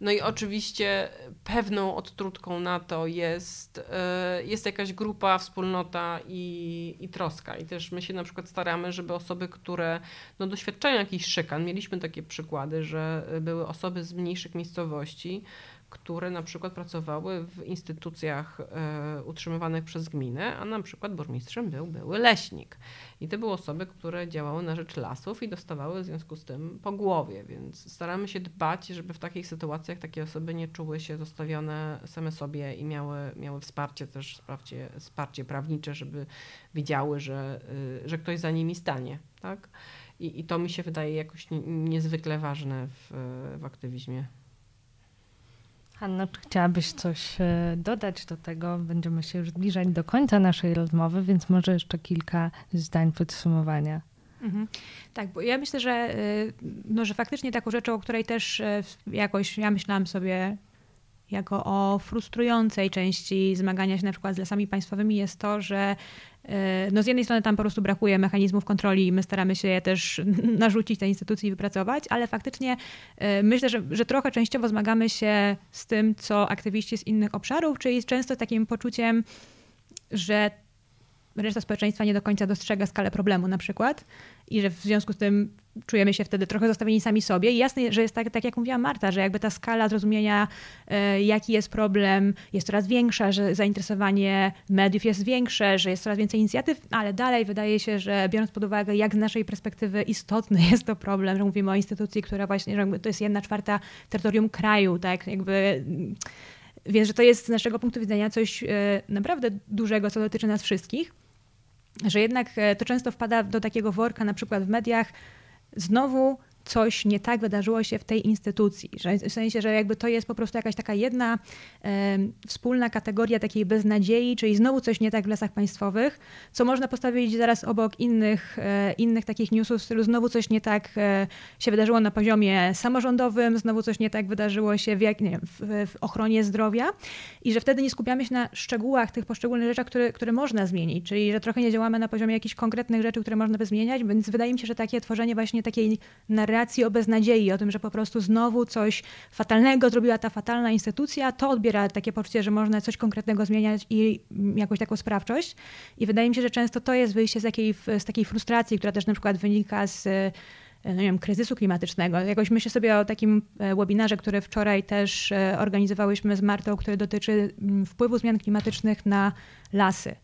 No i oczywiście pewną odtrutką na to jest, e, jest jakaś grupa, wspólnota i, i troska. I też my się na przykład staramy, żeby osoby, które no, doświadczają jakichś szykan, mieliśmy takie przykłady, że były osoby z mniejszych miejscowości, które na przykład pracowały w instytucjach e, utrzymywanych przez gminę, a na przykład burmistrzem był były leśnik. I to były osoby, które działały na rzecz lasów i dostawały w związku z tym po głowie, więc staramy się dbać, żeby w takich sytuacjach takie osoby nie czuły się zostawione same sobie i miały, miały wsparcie też, wsparcie, wsparcie prawnicze, żeby widziały, że, y, że ktoś za nimi stanie. Tak? I, I to mi się wydaje jakoś niezwykle ważne w, w aktywizmie. Hanno, czy chciałabyś coś e, dodać do tego? Będziemy się już zbliżać do końca naszej rozmowy, więc może jeszcze kilka zdań podsumowania. Mhm. Tak, bo ja myślę, że, e, no, że faktycznie taką rzeczą, o której też e, jakoś ja myślałam sobie jako o frustrującej części zmagania się na przykład z lasami państwowymi jest to, że e, no z jednej strony tam po prostu brakuje mechanizmów kontroli i my staramy się je też narzucić tej instytucji i wypracować, ale faktycznie e, myślę, że, że trochę częściowo zmagamy się z tym, co aktywiści z innych obszarów, czyli często takim poczuciem, że reszta społeczeństwa nie do końca dostrzega skalę problemu na przykład i że w związku z tym czujemy się wtedy trochę zostawieni sami sobie. I jasne, że jest tak, tak jak mówiła Marta, że jakby ta skala zrozumienia, e, jaki jest problem, jest coraz większa, że zainteresowanie mediów jest większe, że jest coraz więcej inicjatyw, ale dalej wydaje się, że biorąc pod uwagę, jak z naszej perspektywy istotny jest to problem, że mówimy o instytucji, która właśnie, że to jest jedna czwarta terytorium kraju, tak, jakby więc, że to jest z naszego punktu widzenia coś e, naprawdę dużego, co dotyczy nas wszystkich że jednak e, to często wpada do takiego worka, na przykład w mediach, znowu coś nie tak wydarzyło się w tej instytucji. Że w sensie, że jakby to jest po prostu jakaś taka jedna e, wspólna kategoria takiej beznadziei, czyli znowu coś nie tak w lasach państwowych, co można postawić zaraz obok innych, e, innych takich newsów w stylu znowu coś nie tak e, się wydarzyło na poziomie samorządowym, znowu coś nie tak wydarzyło się w, jak, nie w, w, ochronie zdrowia i że wtedy nie skupiamy się na szczegółach tych poszczególnych rzeczach, które, które można zmienić, czyli że trochę nie działamy na poziomie jakichś konkretnych rzeczy, które można by zmieniać, więc wydaje mi się, że takie tworzenie właśnie takiej narracji narracji o beznadziei, o tym, że po prostu znowu coś fatalnego zrobiła ta fatalna instytucja, to odbiera takie poczucie, że można coś konkretnego zmieniać i jakąś taką sprawczość. I wydaje mi się, że często to jest wyjście z takiej, z takiej frustracji, która też na przykład wynika z no nie wiem, kryzysu klimatycznego. Jakoś myślę sobie o takim e, webinarze, który wczoraj też e, organizowałyśmy z Martą, który dotyczy mm, wpływu zmian klimatycznych na lasy.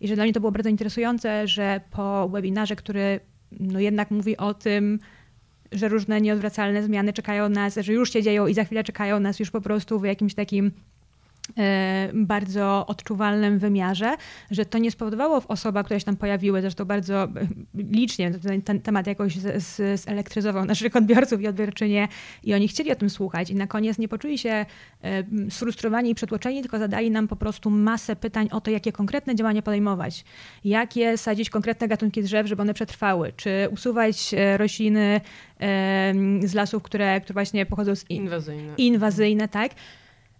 I że dla mnie to było bardzo interesujące, że po webinarze, który no jednak mówi o tym, że różne nieodwracalne zmiany czekają nas, że już się dzieją i za chwilę czekają nas już po prostu w jakimś takim bardzo odczuwalnym wymiarze, że to nie spowodowało w osobach, które się tam pojawiły, zresztą bardzo e, licznie, ten, temat jakoś zelektryzował naszych odbiorców i odbiorczynie i oni chcieli o tym słuchać i na koniec nie poczuli się e, sfrustrowani i przytłoczeni, tylko zadali nam po prostu masę pytań o to, jakie konkretne działania podejmować, jakie sadzić konkretne gatunki drzew, żeby one przetrwały, czy usuwać rośliny z lasów, które, które właśnie pochodzą z... Inwazyjne. Inwazyjne, tak.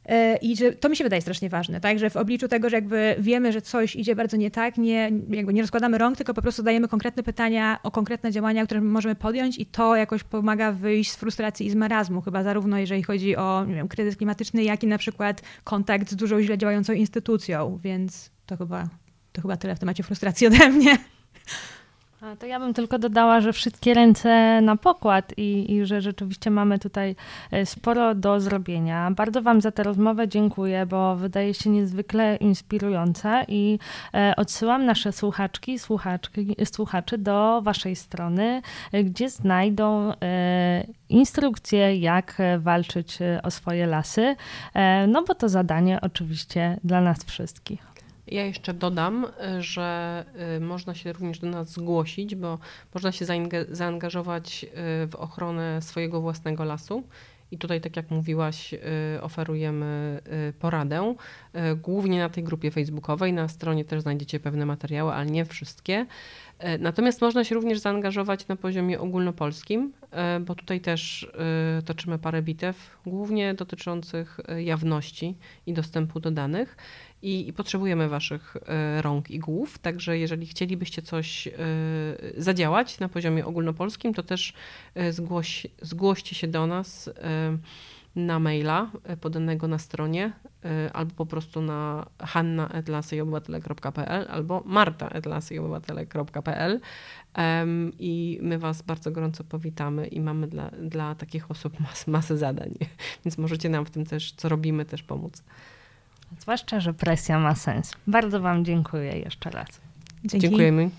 E, I że to mi się wydaje strasznie ważne, tak? że w obliczu tego, że jakby wiemy, że coś idzie bardzo nie tak, nie, jakby nie rozkładamy rąk, tylko po prostu dajemy konkretne pytania o konkretne działania, które możemy podjąć i to jakoś pomaga wyjść z frustracji i z marazmu, chyba zarówno jeżeli chodzi o nie wiem, kryzys klimatyczny, jak i na przykład kontakt z dużą źle działającą instytucją, więc to chyba, to chyba tyle w temacie frustracji ode mnie. To ja bym tylko dodała, że wszystkie ręce na pokład i, i, że rzeczywiście mamy tutaj e, sporo do zrobienia. Bardzo Wam za tę rozmowę dziękuję, bo wydaje się niezwykle inspirująca i e, odsyłam nasze słuchaczki, słuchaczki słuchaczy do Waszej strony, e, gdzie znajdą instrukcje, jak walczyć o swoje lasy, no bo to zadanie oczywiście dla nas wszystkich. Ja jeszcze dodam, że y, można się również do nas zgłosić, bo można się zaangażować y, w ochronę swojego własnego lasu. I tutaj, tak jak mówiłaś, y, oferujemy poradę, głównie na tej grupie facebookowej. Na stronie też znajdziecie pewne materiały, ale nie wszystkie. Natomiast można się również zaangażować na poziomie ogólnopolskim, bo tutaj też toczymy parę bitew, głównie dotyczących jawności i dostępu do danych i, i potrzebujemy Waszych e, rąk i głów. Także jeżeli chcielibyście coś e, zadziałać na poziomie ogólnopolskim, to też e, zgłoś, zgłoście się do nas na maila podanego na stronie albo po prostu na hanna.lasejobywatele.pl albo marta.lasejobywatele.pl i my Was bardzo gorąco powitamy i mamy dla, dla takich osób mas, masę zadań, więc możecie nam w tym też, co robimy, też pomóc. Zwłaszcza, że presja ma sens. Bardzo Wam dziękuję jeszcze raz. Dzięki. Dziękujemy.